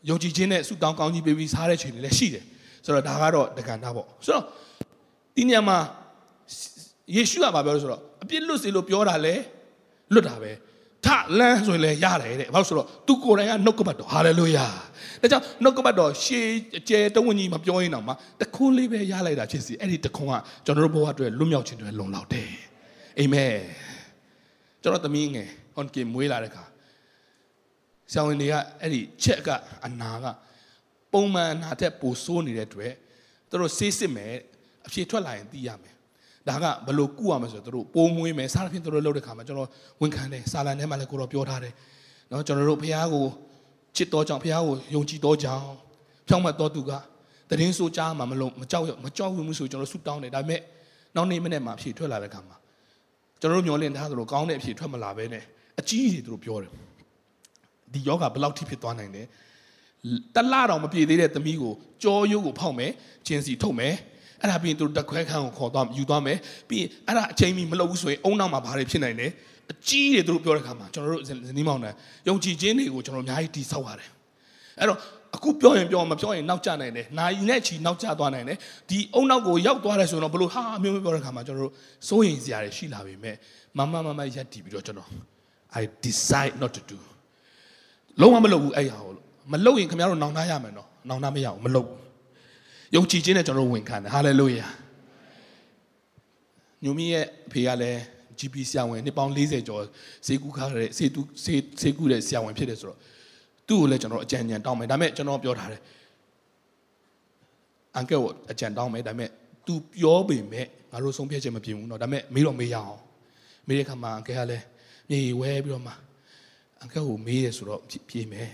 ယုံကြည်ခြင်းနဲ့ဆူတောင်းကောင်းကြီးပေးပြီးစားတဲ့ချိန်တွေလည်းရှိတယ်ဆိုတော့ဒါကတော့တက္ကန္တပေါ့ဆိုတော့ဒီနေရာမှာ ယေရှုကဘာပြောလဲဆိုတော့အပြစ်လွတ်စေလို့ပြောတာလေလွတ်တာပဲထလန်းဆိုရင်လည်းရတယ်တဲ့ဘာလို့ဆိုတော့သူကိုယ်တိုင်ကနှုတ်ကပတ်တော်ဟာလေလုယာဒါကြောင့်နှုတ်ကပတ်တော်ရှေးကျဲတဝင်းကြီးမပြောရင်တော့မှတခွန်းလေးပဲရလိုက်တာဖြစ်စီအဲ့ဒီတခွန်းကကျွန်တော်တို့ဘဝအတွက်လွတ်မြောက်ခြင်းတွေလုံလောက်တယ်အာမင်ကျွန်တော်သမီးငယ်ဟွန်ကင်မွေးလာတဲ့ခါဆရာဝန်တွေကအဲ့ဒီချက်ကအနာကပုံမှန်အနာထက်ပိုဆိုးနေတဲ့အတွက်သူတို့ဆေးစစ်မယ်အဖြေထွက်လာရင်သိရမယ် ဒါကဘလို့ကုရမလဲဆိုတော့တို့ပိုးမွေးမယ်စားသဖြင့်တို့လုပ်တဲ့ခါမှာကျွန်တော်ဝန်ခံတယ်စာလန်ထဲမှာလည်းကိုတော့ပြောထားတယ်เนาะကျွန်တော်တို့ဖះကိုချစ်တော်ကြောင့်ဖះကိုယုံကြည်တော်ကြောင့်ဖြောင်းမှတ်တော်သူကတရင်ဆိုကြားမှာမလုံးမကြောက်မကြောက်ဘူးဆိုကျွန်တော်ဆူတောင်းတယ်ဒါပေမဲ့နောက်နေ့မနေ့မှာဖြေထွက်လာတဲ့ခါမှာကျွန်တော်တို့မျောလင့်ထားသလိုကောင်းတဲ့အဖြေထွက်မလာဘဲနဲ့အကြီးကြီးတို့ပြောတယ်ဒီယောဂဘယ်လောက်ထိဖြစ်သွားနိုင်လဲတလတော့မပြေသေးတဲ့သမီးကိုကြောရိုးကိုဖောက်မယ်ချင်းစီထုတ်မယ် အဲ့ဒါပြီးရင်သူတို့တခွဲခန်းကိုခေါ်သွားယူသွားမယ်ပြီးရင်အဲ့ဒါအချိန်မီမလုပ်ဘူးဆိုရင်အုံနောက်မှာဘာတွေဖြစ်နိုင်လဲအကြီးတွေသူတို့ပြောတဲ့ခါမှာကျွန်တော်တို့ဇနီးမောင်နှံယုံကြည်ခြင်းတွေကိုကျွန်တော်အများကြီးတိဆောက်ရတယ်အဲ့တော့အခုပြောရင်ပြောမပြောရင်နောက်ကျနိုင်တယ်နိုင်နဲ့ချီနောက်ကျသွားနိုင်တယ်ဒီအုံနောက်ကိုရောက်သွားတယ်ဆိုတော့ဘလို့ဟာမျိုးမျိုးပြောတဲ့ခါမှာကျွန်တော်တို့စိုးရင်စရာတွေရှိလာပြီမဲ့မမမမရက်တည်ပြီးတော့ကျွန်တော် I decide not to do လုံးဝမလုပ်ဘူးအဲ့ဟာကိုမလုပ်ရင်ခင်ဗျားတို့နောင်နာရမယ်နော်နောင်နာမရဘူးမလုပ်ဘူး ယုံကြည်ခြင်းနဲ့ကျွန်တော်တို့ဝင်ခံတယ်ဟာလေလုယာညိုမီရဲ့အဖေကလည်း GP ဆရာဝန်နှစ်ပေါင်း40ကျော်ဈေးကူးခါတဲ့ဈေးတူဈေးဈေးကူးတဲ့ဆရာဝန်ဖြစ်တယ်ဆိုတော့သူ့ကိုလည်းကျွန်တော်အကြံဉာဏ်တောင်းမယ်ဒါပေမဲ့ကျွန်တော်ပြောထားတယ်အန်ကယ်ကိုအကြံတောင်းမယ်ဒါပေမဲ့ तू ပြောပေမဲ့ငါတို့ဆုံးဖြတ်ချက်မပြင်ဘူးเนาะဒါပေမဲ့မေးတော့မေးရအောင်မေးတဲ့ခါမှာအန်ကယ်ကလည်းမြေဝဲပြီးတော့မှအန်ကယ်ကိုမေးရဆိုတော့ပြေးမယ်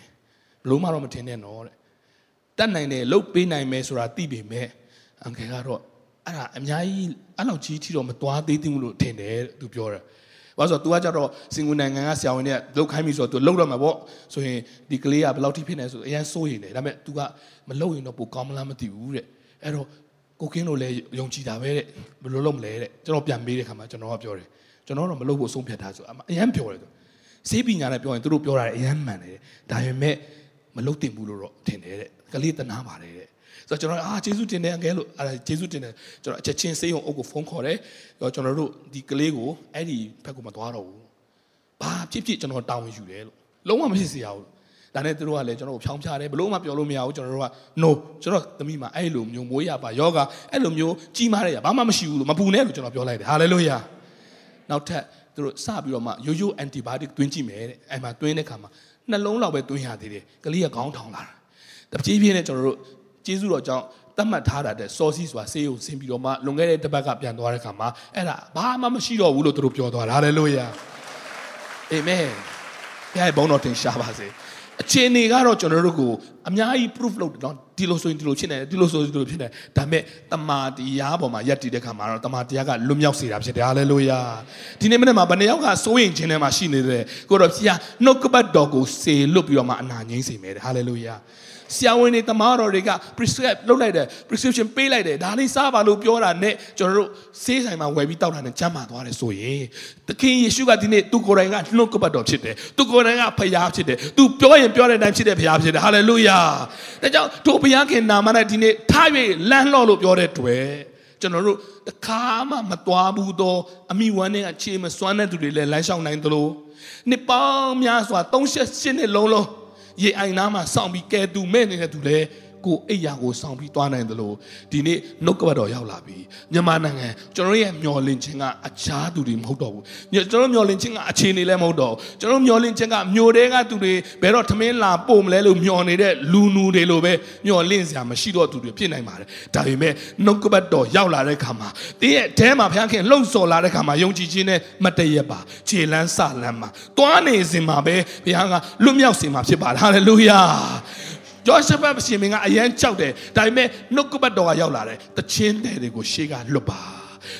ဘလို့မှတော့မထင်နဲ့နော်တဲ့ တတ်နိုင်တယ်လုတ်ပေးနိုင်မယ်ဆိုတာသိပေမဲ့အန်ကယ်ကတော့အဲ့ဒါအများကြီးအဲ့လောက်ကြီးထီတော့မသွားသေးသေးဘူးလို့ထင်တယ်သူပြောတယ်ဘာလို့ဆိုတော့ तू ကကြတော့စင်ကူနိုင်ငံကဆရာဝန်တွေကလုတ်ခိုင်းပြီဆိုတော့ तू လုတ်တော့မှာပေါ့ဆိုရင်ဒီကလေးကဘယ်လောက်ထိဖြစ်နေဆိုအရင်စိုးရင်တယ်ဒါပေမဲ့ तू ကမလုတ်ရင်တော့ပိုကောင်းမလားမသိဘူးတဲ့အဲ့တော့ကိုကင်းတို့လည်းယုံကြည်တာပဲတဲ့ဘယ်လိုလုပ်မလဲတဲ့ကျွန်တော်ပြန်မေးတဲ့ခါမှာကျွန်တော်ကပြောတယ်ကျွန်တော်တော့မလုပ်ဖို့ဆုံးဖြတ်ထားဆိုအရင်ပြောတယ်သူစေးပညာနဲ့ပြောရင်သူတို့ပြောတာအရင်မှန်တယ်ဒါပေမဲ့ မလုပ်တင်ဘူးလို့တော့ထင်တယ်တဲ့ကလေးတနာပါတယ်တဲ့ဆိုတော့ကျွန်တော်အာကျေးဇူးတင်တယ်အကဲလို့အဲကျေးဇူးတင်တယ်ကျွန်တော်အချက်ချင်းစေးုံအုပ်ကိုဖုန်းခေါ်တယ်ကျွန်တော်တို့ဒီကလေးကိုအဲ့ဒီဘက်ကိုမသွားတော့ဘူးဘာဖြစ်ဖြစ်ကျွန်တော်တောင်းယူတယ်လို့လုံးဝမဖြစ်စေရဘူးဒါနဲ့သူတို့ကလည်းကျွန်တော်ကိုဖြောင်းဖြားတယ်ဘလို့မှပြောလို့မရဘူးကျွန်တော်တို့က no ကျွန်တော်သမီးမှာအဲ့လိုမျိုးမွေးရပါယောဂအဲ့လိုမျိုးကြီးမားတဲ့ရဘာမှမရှိဘူးလို့မပူနဲ့လို့ကျွန်တော်ပြောလိုက်တယ်ဟာလေလုယာနောက်ထပ်သူတို့စပြီးတော့မှရိုးရိုး antibiotic တွင်းကြည့်မယ်တဲ့အဲ့မှာတွင်းတဲ့ခါမှာ နှလုံးလောက်ပဲတွင်းရသေးတယ်ကလေးကခေါင်းထောင်လာတာတပြေးပြေးနဲ့ကျွန်တော်တို့ကျေးဇူးတော်ကြောင့်တတ်မှတ်ထားတာတဲ့စော်စီးစွာဆေးရုံဆင်းပြီးတော့မှလွန်ခဲ့တဲ့တစ်ပတ်ကပြန်သွားတဲ့ခါမှာအဲ့ဒါဘာမှမရှိတော့ဘူးလို့သူတို့ပြောသွားတာဟာလေလုယာအာမင်ဘုရားဘုန်းတော်တင်ရှားပါစေ အခြေအနေကတော့ကျွန်တော်တို့ကိုအများကြီး proof လုပ်တယ်နော်ဒီလိုဆိုရင်ဒီလိုဖြစ်နေတယ်ဒီလိုဆိုရင်ဒီလိုဖြစ်နေတယ်ဒါပေမဲ့တမာတရားပေါ်မှာယက်တည်တဲ့ခါမှာတော့တမာတရားကလွတ်မြောက်စေတာဖြစ်တယ်ဟာလေလုယာဒီနေ့မနေ့မှာဘယ်နှယောက်ကစိုးရင်ခြင်းထဲမှာရှိနေတယ်ကိုတော့ဖျားနှုတ်ကပတ်တော်ကိုစေလွတ်ပြီးတော့မှအနာငိမ့်စေမယ်ဟာလေလုယာ ဆရာဝန်တွေတမားတော်တွေက prescribe လုပ်လိုက်တယ် prescription ပေးလိုက်တယ်ဒါလေးစားပါလို့ပြောတာနဲ့ကျွန်တော်တို့ဆေးဆိုင်မှာဝယ်ပြီးတောက်တာနဲ့ကျမ်းမာသွားတယ်ဆိုရင်သခင်ယေရှုကဒီနေ့သူကိုယ်တိုင်ကနှုတ်ကပတ်တော်ဖြစ်တယ်သူကိုယ်တိုင်ကဖခင်ဖြစ်တယ်သူပြောရင်ပြောတဲ့အတိုင်းဖြစ်တဲ့ဖခင်ဖြစ်တယ်ဟာလေလုယာဒါကြောင့်တို့ဘုရားခင်နာမနဲ့ဒီနေ့ထား၍လမ်းလှော့လို့ပြောတဲ့တွေ့ကျွန်တော်တို့တခါမှမသွားဘူးတော့အမိဝမ်းနဲ့အခြေမစွမ်းတဲ့သူတွေလည်းလမ်းလျှောက်နိုင်သလိုနှစ်ပေါင်းများစွာ38နှစ်လုံးလုံး ရေအိုင်နားမှာစောင့်ပြီးကဲသူမဲ့နေတဲ့သူလည်း ကိုအိယာကိုဆောင်ပြီးသွားနိုင်တယ်လို့ဒီနေ့နှုတ်ကပတ်တော်ရောက်လာပြီမြန်မာနိုင်ငံကျွန်တော်ရဲ့မျောလင့်ခြင်းကအခြားသူတွေမဟုတ်တော့ဘူးကျွန်တော်မျောလင့်ခြင်းကအခြေအနေလည်းမဟုတ်တော့ဘူးကျွန်တော်မျောလင့်ခြင်းကမြို့တဲကသူတွေဘယ်တော့ထမင်းလာပို့မလဲလို့မျောနေတဲ့လူနူတွေလိုပဲမျောလင့်စရာမရှိတော့သူတွေဖြစ်နိုင်ပါတယ်ဒါပေမဲ့နှုတ်ကပတ်တော်ရောက်လာတဲ့ခါမှာတင်းရဲ့အဲမှာဘုရားခင်လှုပ်ဆော်လာတဲ့ခါမှာယုံကြည်ခြင်းနဲ့မတည့်ရပါခြေလန်းစလန်းမှာတွားနေစင်မှာပဲဘုရားကလွတ်မြောက်စင်မှာဖြစ်ပါတယ်ဟာလေလုယာ ဒဂျောရှဖတ်ရှင်မင်းကအရန်ကြောက်တယ်ဒါပေမဲ့နှုတ်ကပတ်တော်ကရောက်လာတယ်တချင်းတဲ့တွေကိုရှေ့ကလွတ်ပါ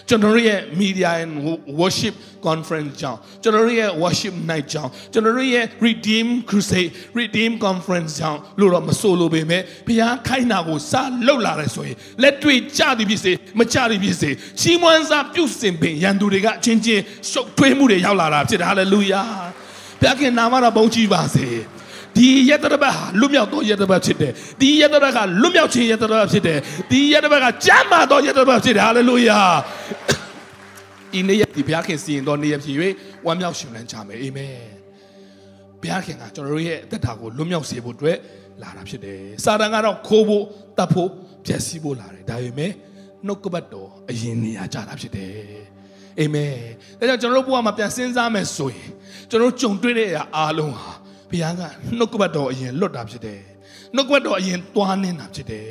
ကျွန်တော်တို့ရဲ့ media and worship conference ကြောင့်ကျွန်တော်တို့ရဲ့ worship night ကြောင့်ကျွန်တော်တို့ရဲ့ redeem crusade redeem conference ကြောင့်လို့တော့မဆိုလိုပေမဲ့ဘုရားခိုင်းတာကိုစလှုပ်လာတယ်ဆိုရင်လက်တွေ့ကြသည်ဖြစ်စေမကြသည်ဖြစ်စေချီးမွမ်းစာပြုစင်ပင်ရန်သူတွေကအချင်းချင်းရှုပ်ထွေးမှုတွေရောက်လာတာဖြစ်တယ်ဟာလေလုယာဘုရားခင်နာမတော်ဘုန်းကြီးပါစေ ဒီယတရဘဟာလွတ်မြောက်သောယတရဘဖြစ်တယ်ဒီယတရကလွတ်မြောက်ခြင်းယတရဘဖြစ်တယ်ဒီယတရဘကကျမ်းမာသောယတရဘဖြစ်တယ်ဟာလေလုယာဤနေ့ရက်ဒီဘုရားခင်စီရင်တော်နေ့ရက်ဖြစ်၍ဝမ်းမြောက်ရှင်လန်းကြမယ်အာမင်ဘုရားခင်ကကျွန်တော်တို့ရဲ့အသက်တာကိုလွတ်မြောက်စေဖို့အတွက်လာတာဖြစ်တယ်စာတန်ကတော့ခိုးဖို့တတ်ဖို့ပျက်စီးဖို့လာတယ်ဒါပေမဲ့နှုတ်ကပတ်တော်အရင်နေရာကြတာဖြစ်တယ်အာမင်ဒါကြောင့်ကျွန်တော်တို့ဘုရားမှာပြန်စဉ်းစားမယ်ဆိုရင်ကျွန်တော်တို့ကြုံတွေ့တဲ့အရာအားလုံးဟာ ဘုရားကနှုတ်ကပတ်တော်အရင်လွတ်တာဖြစ်တယ်နှုတ်ကပတ်တော်အရင်သွားနေတာဖြစ်တယ်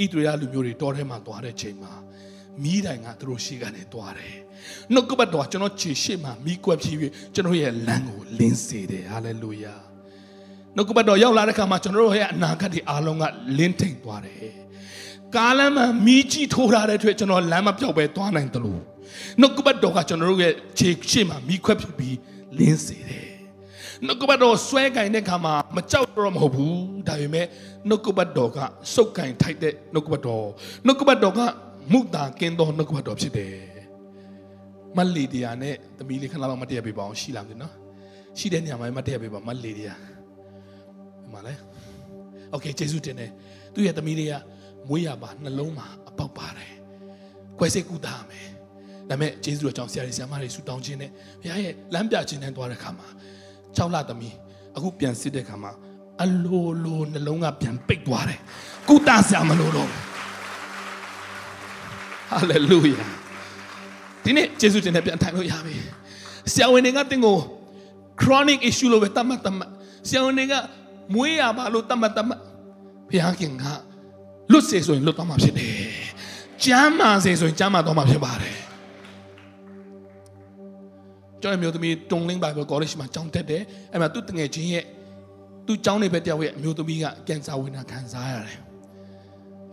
ဣသရေလလူမျိုးတွေတောထဲမှာသွားတဲ့ချိန်မှာမိတိုင်ကသူတို့ရှိကနေသွားတယ်နှုတ်ကပတ်တော်ကျွန်တော်ခြေရှိမှမိကွက်ဖြစ်ပြီးကျွန်တော်ရဲ့လမ်းကိုလင်းစေတယ်ဟာလေလုယာနှုတ်ကပတ်တော်ရောက်လာတဲ့အခါမှာကျွန်တော်တို့ရဲ့အနာဂတ်ဒီအားလုံးကလင်းထိန်သွားတယ်ကားလမ်းမှာမိကြီးထိုးထားတဲ့အတွက်ကျွန်တော်လမ်းမပြောက်ပဲသွားနိုင်တယ်လို့နှုတ်ကပတ်တော်ကကျွန်တော်တို့ရဲ့ခြေရှိမှမိခွက်ဖြစ်ပြီးလင်းစေတယ် နှုတ်ကပတ်တော်ဆွဲကင်တဲ့ခါမှာမကြောက်တော့မဟုတ်ဘူးဒါပေမဲ့နှုတ်ကပတ်တော်ကစုပ်ကင်ထိုက်တဲ့နှုတ်ကပတ်တော်နှုတ်ကပတ်တော်ကမုတာကင်းသောနှုတ်ကပတ်တော်ဖြစ်တယ်မလီဒီယာနဲ့သမီးလေးခဏလောက်မတည့်ရပေးပါအောင်ရှိလားမသိနော်ရှိတဲ့နေရာမှာမတည့်ရပေးပါမလီဒီယာဒီမှာလဲโอเคကျေးဇူးတင်တယ်သူ့ရဲ့သမီးလေးကမွေးရပါနှလုံးမှာအပေါက်ပါတယ်ခွဲစိတ်ကူတာမယ်ဒါပေမဲ့ကျေးဇူးတော်ကြောင့်ဆရာကြီးဆရာမတွေဆူတောင်းခြင်းနဲ့ဘုရားရဲ့လမ်းပြခြင်းနဲ့တွားတဲ့ခါမှာ 6လသမီးအခုပြန်စစ်တဲ့ခါမှာအလိုလိုနှလုံးကပြန်ပိတ်သွားတယ်ကုသဆရာမလို့တော့ဟာလေလုယာဒီနေ့ယေရှုတင်နဲ့ပြန်ထိုင်လို့ရပြီဆရာဝန်တွေကတင်းကို chronic issue လို့ပဲတတ်မှတ်တတ်မှတ်ဆရာဝန်တွေကမွေးရပါလို့တတ်မှတ်တတ်မှတ်ဘုရားခင်ကလွတ်စေဆိုရင်လွတ်သွားမှာဖြစ်တယ်ကျမ်းမာစေဆိုရင်ကျမ်းမာသွားမှာဖြစ်ပါတယ် ကျွန်တော်မျိုးသမီးတုံလင်းဘိုင်ဘယ်ကောလိပ်မှာကျောင်းတက်တယ်အဲ့မှာသူ့တငယ်ချင်းရဲ့သူ့ကျောင်းနေပဲတယောက်ရဲ့အမျိုးသမီးကကင်ဆာဝင်တာခံစားရတယ်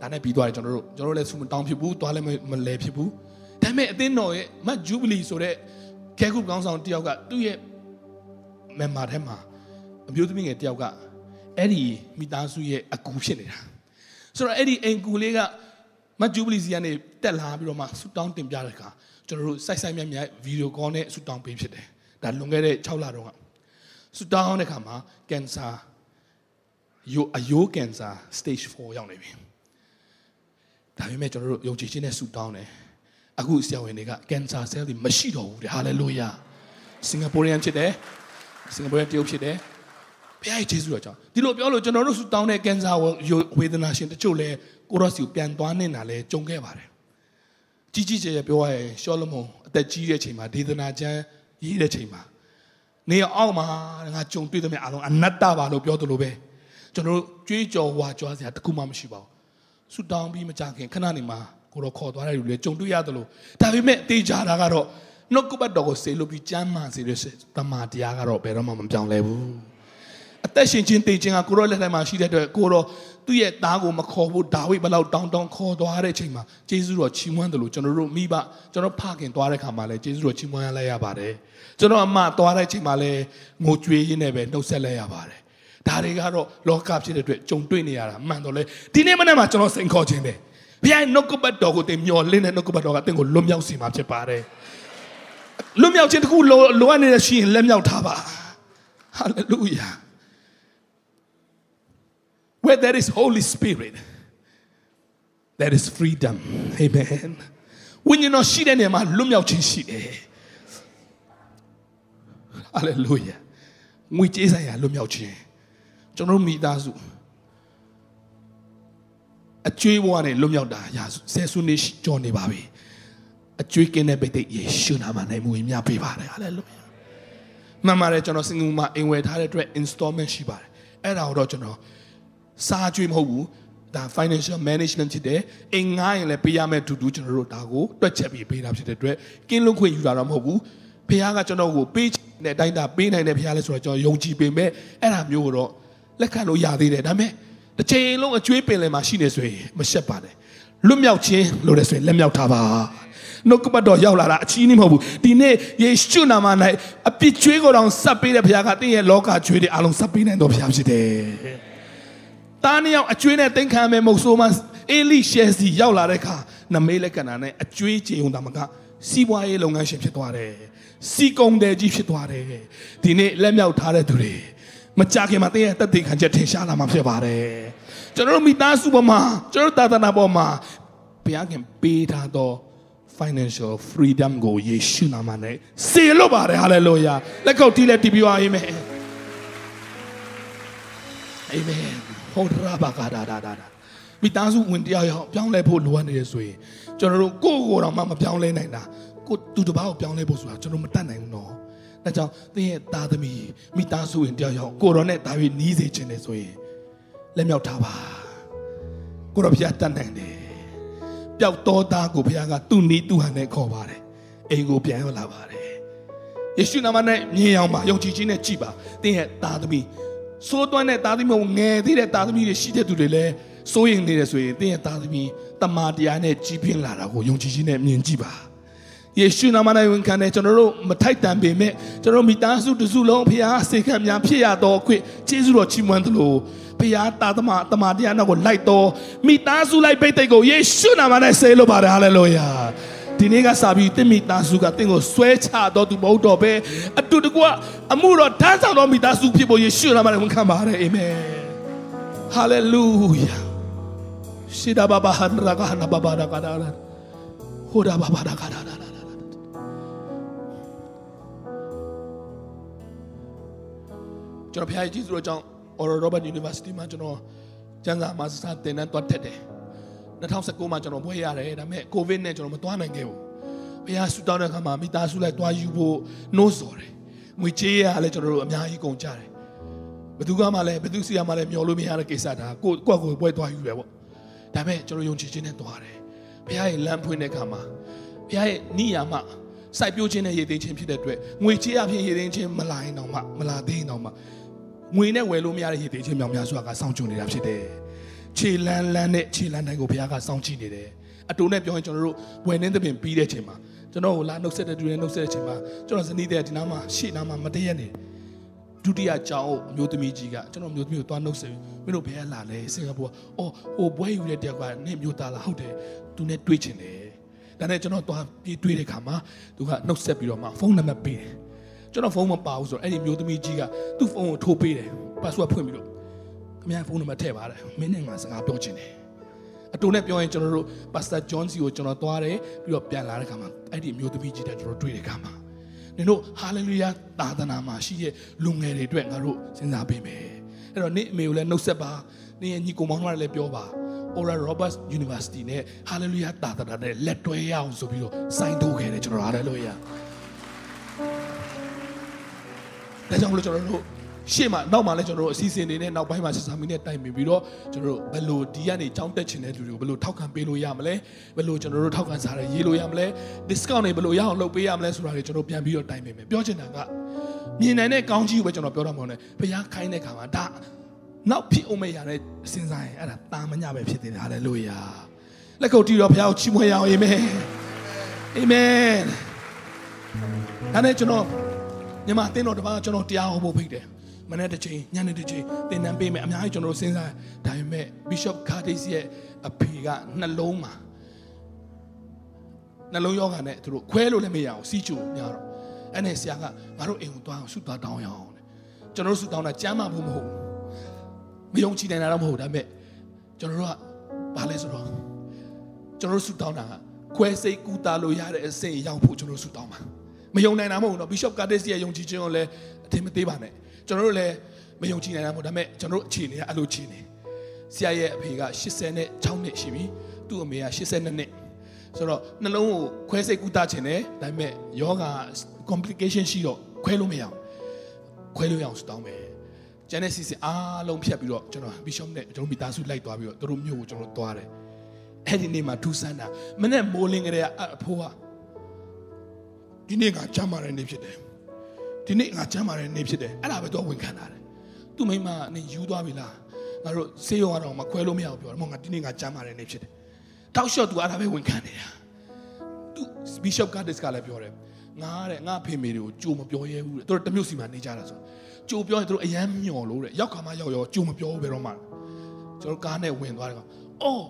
ဒါနဲ့ပြီးသွားတယ်ကျွန်တော်တို့ကျွန်တော်တို့လည်းဆူမတောင်းဖြစ်ဘူးသွားလည်းမလဲဖြစ်ဘူးဒါပေမဲ့အသင်းတော်ရဲ့မတ်ဂျူဘလီဆိုတဲ့ခဲခုကောင်းဆောင်တယောက်ကသူ့ရဲ့ member ထဲမှာအမျိုးသမီးငယ်တယောက်ကအဲ့ဒီမိသားစုရဲ့အကူဖြစ်နေတာဆိုတော့အဲ့ဒီအိမ်ကူလေးကမတ်ဂျူဘလီစီကနေတက်လာပြီးတော့မှဆူတောင်းတင်ပြတဲ့အခါ ကျွန်တော်တို့စိုက်စိုက်မြတ်မြတ်ဗီဒီယိုကောနဲ့ဆူတောင်းပေးဖြစ်တယ်ဒါလွန်ခဲ့တဲ့6လတုန်းကဆူတောင်းတဲ့အခါမှာကင်ဆာယိုအယိုးကင်ဆာ stage 4ရောက်နေပြီဒါပေမဲ့ကျွန်တော်တို့ယုံကြည်ခြင်းနဲ့ဆူတောင်းတယ်အခုဆရာဝန်တွေကကင်ဆာဆဲလ်တွေမရှိတော့ဘူးတဲ့ဟာလေလုယာစင်ကာပူရန်ဖြစ်တယ်စင်ကာပူရန်တရုတ်ဖြစ်တယ်ဘုရားရဲ့ယေရှုတော်ကြောင့်ဒီလိုပြောလို့ကျွန်တော်တို့ဆူတောင်းတဲ့ကင်ဆာဝေဒနာရှင်တချို့လဲကိုရော့စီကိုပြန်သွားနေတာလဲကြုံခဲ့ပါတယ် ကြီးကြီးကျယ်ကျယ်ပြောရရင်ရှောလမုန်အသက်ကြီးတဲ့ချိန်မှာဒေသနာကျမ်းရေးတဲ့ချိန်မှာနေအောင်မှာငါကြုံတွေ့သမျှအလုံးအနတ္တပါလို့ပြောသလိုပဲကျွန်တော်တို့ကြွေးကြော်ဝါကြွားစရာတခုမှမရှိပါဘူးဆူတောင်းပြီးမကြခင်ခဏနေမှာကိုတော့ခေါ်သွားတဲ့လူတွေကြုံတွေ့ရတယ်လို့ဒါပေမဲ့တေးကြတာကတော့နှုတ်ကပတ်တော်ကိုစေလို့ပြီးကျမ်းမာစေတဲ့တမန်တရားကတော့ဘယ်တော့မှမပြောင်းလဲဘူးအသက်ရှင်ခြင်းတည်ခြင်းကကိုရောလက်ထက်မှာရှိတဲ့အတွက်ကိုရော သူ့ရဲ့သားကိုမခေါ်ဖို့ဒါဝိဒ်ဘလောက်တောင်းတောင်းခေါ်သွားတဲ့အချိန်မှာဂျေဇုတော်ချီးမွမ်းတယ်လို့ကျွန်တော်တို့မိဘကျွန်တော်ဖခင်သွားတဲ့ခါမှာလဲဂျေဇုတော်ချီးမွမ်းရလိုက်ရပါတယ်ကျွန်တော်အမသွားတဲ့အချိန်မှာလဲငိုကြွေးရင်းနဲ့ပဲနှုတ်ဆက်လိုက်ရပါတယ်ဒါတွေကတော့လောကဖြစ်တဲ့အတွက်ကြုံတွေ့နေရတာမှန်တော့လဲဒီနေ့မနေ့မှာကျွန်တော်စိန်ခေါ်ခြင်းတယ်ဘုရားနှုတ်ကပတ်တော်ကိုတင်မျောလင်းတဲ့နှုတ်ကပတ်တော်ကတင့်ကိုလွတ်မြောက်စေမှာဖြစ်ပါတယ်လွတ်မြောက်ခြင်းတခုလိုလိုအပ်နေတဲ့ရှိရင်လက်မြောက်ထားပါဟာလေလုယာ where there is Holy Spirit, there is freedom. Amen. ဝိညာဉ်တော်ရှိတဲ့နေရာမှာလွတ်မြောက်ခြင်းရှိတယ်။ Hallelujah. ငွေကြေးဆိုင်ရာလွတ်မြောက်ခြင်းကျွန်တော်မိသားစုအကျွေးဘဝနဲ့လွတ်မြောက်တာရာဆယ်စုနှစ်ကျော်နေပါပြီ။အကျွေးကင်းတဲ့ပိတ်သိယေရှုနာမနဲ့မူဝင်မြပေးပါတယ်။ Hallelujah. မှန်ပါတယ်ကျွန်တော်စင်ကူမှာအိမ်ဝယ်ထားတဲ့အတွက် installment ရှိပါတယ်။အဲ့ဒါတော့ကျွန်တော် စားကြွေးမဟုတ်ဘူးဒါ financial management ဖြစ်တယ်အိမ်ငားရင်လည်းပေးရမယ့်တူတူကျွန်တော်တို့ဒါကိုတွက်ချက်ပြီးပေးတာဖြစ်တဲ့အတွက်ကင်းလွတ်ခွင့်ယူတာတော့မဟုတ်ဘူးဖခင်ကကျွန်တော်ကိုပေးတဲ့အတိုင်းတာပေးနိုင်တဲ့ဖခင်လဲဆိုတော့ကျွန်တော်ယုံကြည်ပေမဲ့အဲ့ဒါမျိုးတော့လက်ခံလို့ရသေးတယ်ဒါပေမဲ့တစ်ချိန်လုံးအကျွေးပင်လယ်မှာရှိနေဆိုရင်မရှက်ပါနဲ့လွတ်မြောက်ခြင်းလို့လည်းဆိုရင်လက်မြောက်ထားပါနှုတ်ကပတ်တော်ရောက်လာတာအချီးနှီးမဟုတ်ဘူးဒီနေ့ယေရှုနာမ၌အပြစ်ကျွေးကိုတောင်စပ်ပေးတဲ့ဘုရားကတင့်ရဲ့လောကကျွေးတွေအလုံးစပ်ပေးနိုင်တော်ဘုရားဖြစ်တယ် တားနှစ်ယောက်အကျွေးနဲ့တင်ခံမဲ့မုတ်ဆိုးမအေလိရှဲစီရောက်လာတဲ့အခါနမေးလက်ကနာနဲ့အကျွေးကြေုံတာမကစီးပွားရေးလုပ်ငန်းရှင်ဖြစ်သွားတယ်စီကုံတယ်ကြီးဖြစ်သွားတယ်ဒီနေ့လက်မြောက်ထားတဲ့သူတွေမကြခင်မှာတင်းရဲ့တက်တေခံချက်ထင်ရှားလာမှာဖြစ်ပါတယ်ကျွန်တော်တို့မိသားစုပေါ်မှာကျွန်တော်တို့သာသနာပေါ်မှာဘုရားခင်ပေးထားသော financial freedom ကိုယေရှုနာမနဲ့စေလို့ပါတယ် hallelujah လက်ကောက်တီးလက်တီးပြီးပါအာမ င်အာမင်ဟောရာဘာကာဒါဒါဒါမိသားစုဝင်တရားရောပြောင်းလဲဖို့လိုအပ်နေရဆိုရင်ကျွန်တော်တို့ကိုယ့်ကိုယ်တော်မှမပြောင်းလဲနိုင်တာကိုသူတစ်ပါးကိုပြောင်းလဲဖို့ဆိုတာကျွန်တော်မတတ်နိုင်ဘူးနော်ဒါကြောင့်သင်ရဲ့သားသမီးမိသားစုဝင်တရားရောကိုတော်နဲ့ဒါပြီးနီးစေခြင်းလေဆိုရင်လက်မြောက်ထားပါကိုတော်ဖျားတတ်နိုင်တယ်ပျောက်တော်သားကိုဘုရားကသူ့နီးသူ့ဟန်နဲ့ခေါ်ပါတယ်အိမ်ကိုပြန်ရောက်လာပါတယ်ယေရှုနာမနဲ့မြင်အောင်ပါယုံကြည်ခြင်းနဲ့ကြည်ပါသင်ရဲ့သားသမီး စိုးသွမ်းတဲ့သားသမီးကိုငယ်သေးတဲ့သားသမီးတွေရှိတဲ့သူတွေလည်းစိုးရင်နေတယ်ဆိုရင်သင်ရဲ့သားသမီးတမာတရားနဲ့ကြီးပြင်းလာတာကိုယုံကြည်ခြင်းနဲ့မြင်ကြည့်ပါယေရှုနာမ၌ဝန်ခံတဲ့ကျွန်တော်တို့မထိုက်တန်ပေမဲ့ကျွန်တော်မိသားစုတစုလုံးဖခင်အစေခံများဖြစ်ရတော့ခွင့်ကျေးဇူးတော်ချီးမွမ်းသလိုဖခင်တာသမတမတရားနောက်ကိုလိုက်တော့မိသားစုလိုက်ပိတ်တိတ်ကိုယေရှုနာမ၌ဆေးလို့ပါတယ်ဟာလေလုယာ ဒီနေ့ကစပြီးတင့်မိသားစုကတင့်ကိုဆွဲချတော့သူမဟုတ်တော့ပဲအတူတကွအမှုတော်တန်းဆောင်တော်မိသားစုဖြစ်ဖို့ယေရှုနာမ၌ဝန်ခံပါတယ်အာမင်ဟာလေလုယာရှိဒဘာဘာဟန်ရာဂဟနာဘာဘာဒါကာဒါဟိုဒါဘာဘာဒါကာဒါကျွန်တော်ဖခင်ကြီးဆိုတော့ကြောင့် Oral Robert University မှာကျွန်တော်ကျန်းစာမှာစာသင်တန်းသွားတက်တယ် 2019မှာကျွန်တော်ဘွဲ့ရတယ်ဒါပေမဲ့ COVID နဲ့ကျွန်တော်မသွားနိုင်ခဲ့ဘူးဘုရားဆူတောင်းတဲ့အခါမှာမိသားစုလိုက်သွားယူဖို့နှိုးဆော်တယ်ငွေကြေးရလည်းကျွန်တော်တို့အများကြီးကုန်ကြတယ်ဘသူကမှလည်းဘသူစီကမှလည်းမျောလို့မရတဲ့ကိစ္စဒါကိုကိုကိုပွဲသွားယူတယ်ပေါ့ဒါပေမဲ့ကျွန်တော်ယုံကြည်ခြင်းနဲ့သွားတယ်ဘုရားရဲ့လမ်းဖွင့်တဲ့အခါမှာဘုရားရဲ့နိယာမစိုက်ပျိုးခြင်းနဲ့ရည်သိမ်းခြင်းဖြစ်တဲ့အတွက်ငွေကြေးအဖြစ်ရည်သိမ်းခြင်းမလာရင်တော့မှမလာသေးရင်တော့မှငွေနဲ့ဝယ်လို့မရတဲ့ရည်တည်ခြင်းမြောင်များစွာကစောင့်ကြိုနေတာဖြစ်တယ်။ ခြေလန်းလန်းနဲ့ခြေလန်းတိုင်းကိုဘုရားကစောင့်ကြည့်နေတယ်။အတူနဲ့ပြောရင်ကျွန်တော်တို့ဝယ်နေသဖြင့်ပြီးတဲ့ချိန်မှာကျွန်တော်ကိုလာနှုတ်ဆက်တဲ့သူတွေနှုတ်ဆက်တဲ့ချိန်မှာကျွန်တော်ဇနီးတဲ့ဒီနားမှာရှေ့နားမှာမတည့်ရနေဒုတိယကြောင်းအမျိုးသမီးကြီးကကျွန်တော်မျိုးသမီးကိုသွားနှုတ်ဆက်ပြီးမင်းတို့ဘယ်လာလဲစင်ကာပူအော်ဟိုဘွဲယူတဲ့တယောက်ကနေမျိုးသားလားဟုတ်တယ်သူနဲ့တွေ့ချင်တယ်ဒါနဲ့ကျွန်တော်သွားပြေးတွေ့တဲ့ခါမှာသူကနှုတ်ဆက်ပြီးတော့မှဖုန်းနံပါတ်ပေးတယ်ကျွန်တော်ဖုန်းမပါဘူးဆိုတော့အဲ့ဒီမျိုးသမီးကြီးကသူ့ဖုန်းကိုထိုးပေးတယ် password ဖွင့်ပြီးတော့ ခင်ဗျားဖုန်းနံပါတ်ထည့်ပါတယ်မင်းနဲ့ငါစကားပြောချင်တယ်အတူနဲ့ပြောရင်ကျွန်တော်တို့ Pastor John C ကိုကျွန်တော်သွားတယ်ပြီးတော့ပြန်လာတဲ့ခါမှာအဲ့ဒီမျိုးသမီးကြီးတဲ့ကျွန်တော်တွေ့တဲ့ခါမှာနင်တို့ hallelujah သာသနာမှာရှိတဲ့လူငယ်တွေအတွက်ငါတို့စဉ်းစားပေးမယ်အဲ့တော့နေ့အမေကိုလည်းနှုတ်ဆက်ပါနေ့ရဲ့ညီကိုမောင်တို့လည်းပြောပါ Oral Roberts University နဲ့ Hallelujah တာတာနဲ့လက်တွဲရအောင်ဆိုပြီးတော့စိုင်းထုတ်ခဲ့တယ်ကျွန်တော် Hallelujah ဒါကြောင့်မလို့ကျွန်တော်တို့ ရှေ့မှာနောက်မှာလည်းကျွန်တော်တို့အစီအစဉ်တွေနဲ့နောက်ပိုင်းမှာစစ်စာမီနဲ့တိုင်ပင်ပြီးတော့ကျွန်တော်တို့ဘယ်လိုဒီကနေကြောင်းတက်ချင်တဲ့လူတွေကိုဘယ်လိုထောက်ခံပေးလို့ရမလဲဘယ်လိုကျွန်တော်တို့ထောက်ခံစားရရေးလို့ရမလဲ discount တွေဘယ်လိုရအောင်လုပ်ပေးရမလဲဆိုတာတွေကျွန်တော်ပြန်ပြီးတော့တိုင်ပင်မယ်ပြောချင်တာကမြင်နိုင်တဲ့ကောင်းကြီးကိုပဲကျွန်တော်ပြောတော့မှာနဲ့ဘုရားခိုင်းတဲ့ခါမှာဒါနောက်ဖြစ်အောင်မရတဲ့အစဉ်စားရင်အဲ့ဒါတာမညပဲဖြစ်တယ်ဟာလေလုယာလက်ကုပ်တီးတော့ဘုရားကိုချီးမွမ်းရအောင်အာမင်အာမင်ဒါနဲ့ကျွန်တော်ညီမအတင်းတော်တပါးကျွန်တော်တရားဟောဖို့ဖိတ်တယ် မနေ့တစ်ချိန်ညနေတစ်ချိန်သင်တန်းပေးမယ်အများကြီးကျွန်တော်တို့စဉ်းစားဒါပေမဲ့ Bishop Curtis ရဲ့အဖေကနှလုံးမှာနှလုံးယောဂနဲ့သူတို့ခွဲလို့လည်းမရအောင်စီးချိုများတော့အဲ့နဲ့ဆရာကငါတို့အိမ်ကိုသွားအောင်ဆုသွားတောင်းရအောင်တဲ့ကျွန်တော်တို့ဆုတောင်းတာကြမ်းမှဖို့မဟုတ်မယုံကြည်နိုင်တာတော့မဟုတ်ဒါပေမဲ့ကျွန်တော်တို့ကဘာလဲဆိုတော့ကျွန်တော်တို့ဆုတောင်းတာကခွဲစိတ်ကူတာလို့ရတဲ့အဆင့်ရောက်ဖို့ကျွန်တော်တို့ဆုတောင်းပါမယုံနိုင်တာမဟုတ်ဘူးနော် Bishop Curtis ရဲ့ယုံကြည်ခြင်းကိုလည်းအထင်မသေးပါနဲ့ ကျွန်တော်တို့လည်းမယုံကြည်နိုင်တာမဟုတ်ဒါပေမဲ့ကျွန်တော်တို့အခြေအနေကအဲ့လိုအခြေအနေဆရာရဲ့အဖေက86နှစ်ရှိပြီသူ့အမေက82နှစ်ဆိုတော့နှလုံးကိုခွဲစိတ်ကူတာခြင်းတယ်ဒါပေမဲ့ယောဂ complication ရှိတော့ခွဲလို့မရအောင်ခွဲလို့ရအောင်စတောင်းမယ်ကျန်တဲ့စီစဉ်အားလုံးဖြတ်ပြီးတော့ကျွန်တော် bishop နဲ့ကျွန်တော်မိသားစုလိုက်သွားပြီးတော့တို့မျိုးကိုကျွန်တော်သွားတယ်အဲ့ဒီနေ့မှာထူးဆန်းတာမနေ့မိုးလင်းကလေးကအဖိုးကဒီနေ့ကကြမ်းမာတဲ့နေ့ဖြစ်တယ် ဒီနေ့ငါကျမ်းမာတဲ့နေ့ဖြစ်တယ်အဲ့ဒါပဲတော့ဝန်ခံတာတယ်သူ့မိမနဲ့ယူသွားပြီလားငငါတို့ဆေးရုံကတော့မခွဲလို့မရဘူးပြောတယ်မဟုတ်ငါဒီနေ့ငါကြမ်းပါတယ်နေဖြစ်တယ်တောက်လျှော့သူအဲ့ဒါပဲဝန်ခံနေတာသူ Bishop Curtis ကလည်းပြောတယ်ငါတဲ့ငါဖေမေတွေကိုကြိုမပြောရဲဘူးတဲ့သူတို့တမျိုးစီမှာနေကြတာဆိုကြိုပြောရင်သူတို့အယမ်းမျော်လို့တဲ့ရောက်ခါမှရောက်ရောကြိုမပြောဘူးဘယ်တော့မှကျွန်တော်ကားနဲ့ဝင်သွားတယ်ကောင်အော်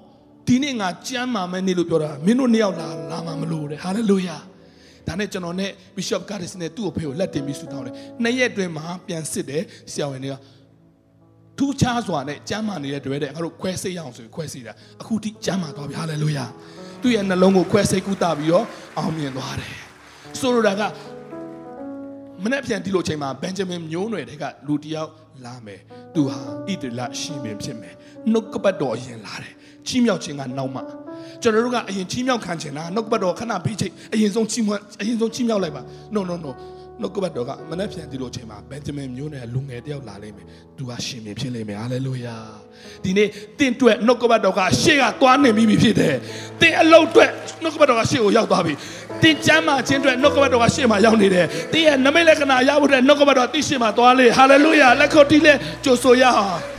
ဒီနေ့ငါကြမ်းမှာမဲနေလို့ပြောတာမင်းတို့နှစ်ယောက်လာလာမှာမလို့တဲ့ဟာလေလုယာ ဒါနဲ့ကျွန်တော်နဲ့ Bishop Curtis နဲ့သူ့အဖေကိုလက်တင်ပြီးဆုတောင်းတယ်နှစ်ရက်အတွင်းမှာပြန်စစ်တယ်ဆရာဝန်တွေကထူးခြားစွာနဲ့ကျမ်းမာနေတဲ့တွေ့တဲ့ငါတို့ခွဲစိတ်ရအောင်ဆိုရင်ခွဲစိတ်တာအခုထိကျမ်းမာသွားပြီဟာလေလုယာသူ့ရဲ့နှလုံးကိုခွဲစိတ်ကူးတာပြီးတော့အောင်မြင်သွားတယ်ဆိုလိုတာကမနေ့ပြန်ဒီလိုချိန်မှာဘန်ဂျမင်မျိုးနွယ်တွေကလူတစ်ယောက်လာမယ်သူဟာဣတလရှင်ပင်ဖြစ်မယ်နှုတ်ကပတ်တော်အရင်လာတယ်ချီးမြှောက်ခြင်းကနောက်မှ ကျွန်တော်တို့ကအရင်ချီးမြှောက်ခံချင်တာနှုတ်ကပတ်တော်ခဏပြီးချိန်အရင်ဆုံးချီးမွမ်းအရင်ဆုံးချီးမြှောက်လိုက်ပါ no no no နှုတ်ကပတ်တော်ကမနေ့ပြန်ဒီလိုချိန်မှာဘန်ဂျမင်မျိုးနဲ့လူငယ်တယောက်လာလိမ့်မယ်သူကရှင်ပင်ဖြစ်လိမ့်မယ်ဟာလေလုယာဒီနေ့တင့်အတွက်နှုတ်ကပတ်တော်ကရှေ့ကသွားနေပြီဖြစ်တယ်တင်အလုတ်အတွက်နှုတ်ကပတ်တော်ကရှေ့ကိုရောက်သွားပြီတင်ကျမ်းမာခြင်းအတွက်နှုတ်ကပတ်တော်ကရှေ့မှာရောက်နေတယ်တင်ရဲ့နမိတ်လက္ခဏာရဖို့အတွက်နှုတ်ကပတ်တော်တိရှေ့မှာသွားလေဟာလေလုယာလက်ခုပ်တီးလေကြိုဆိုရအောင်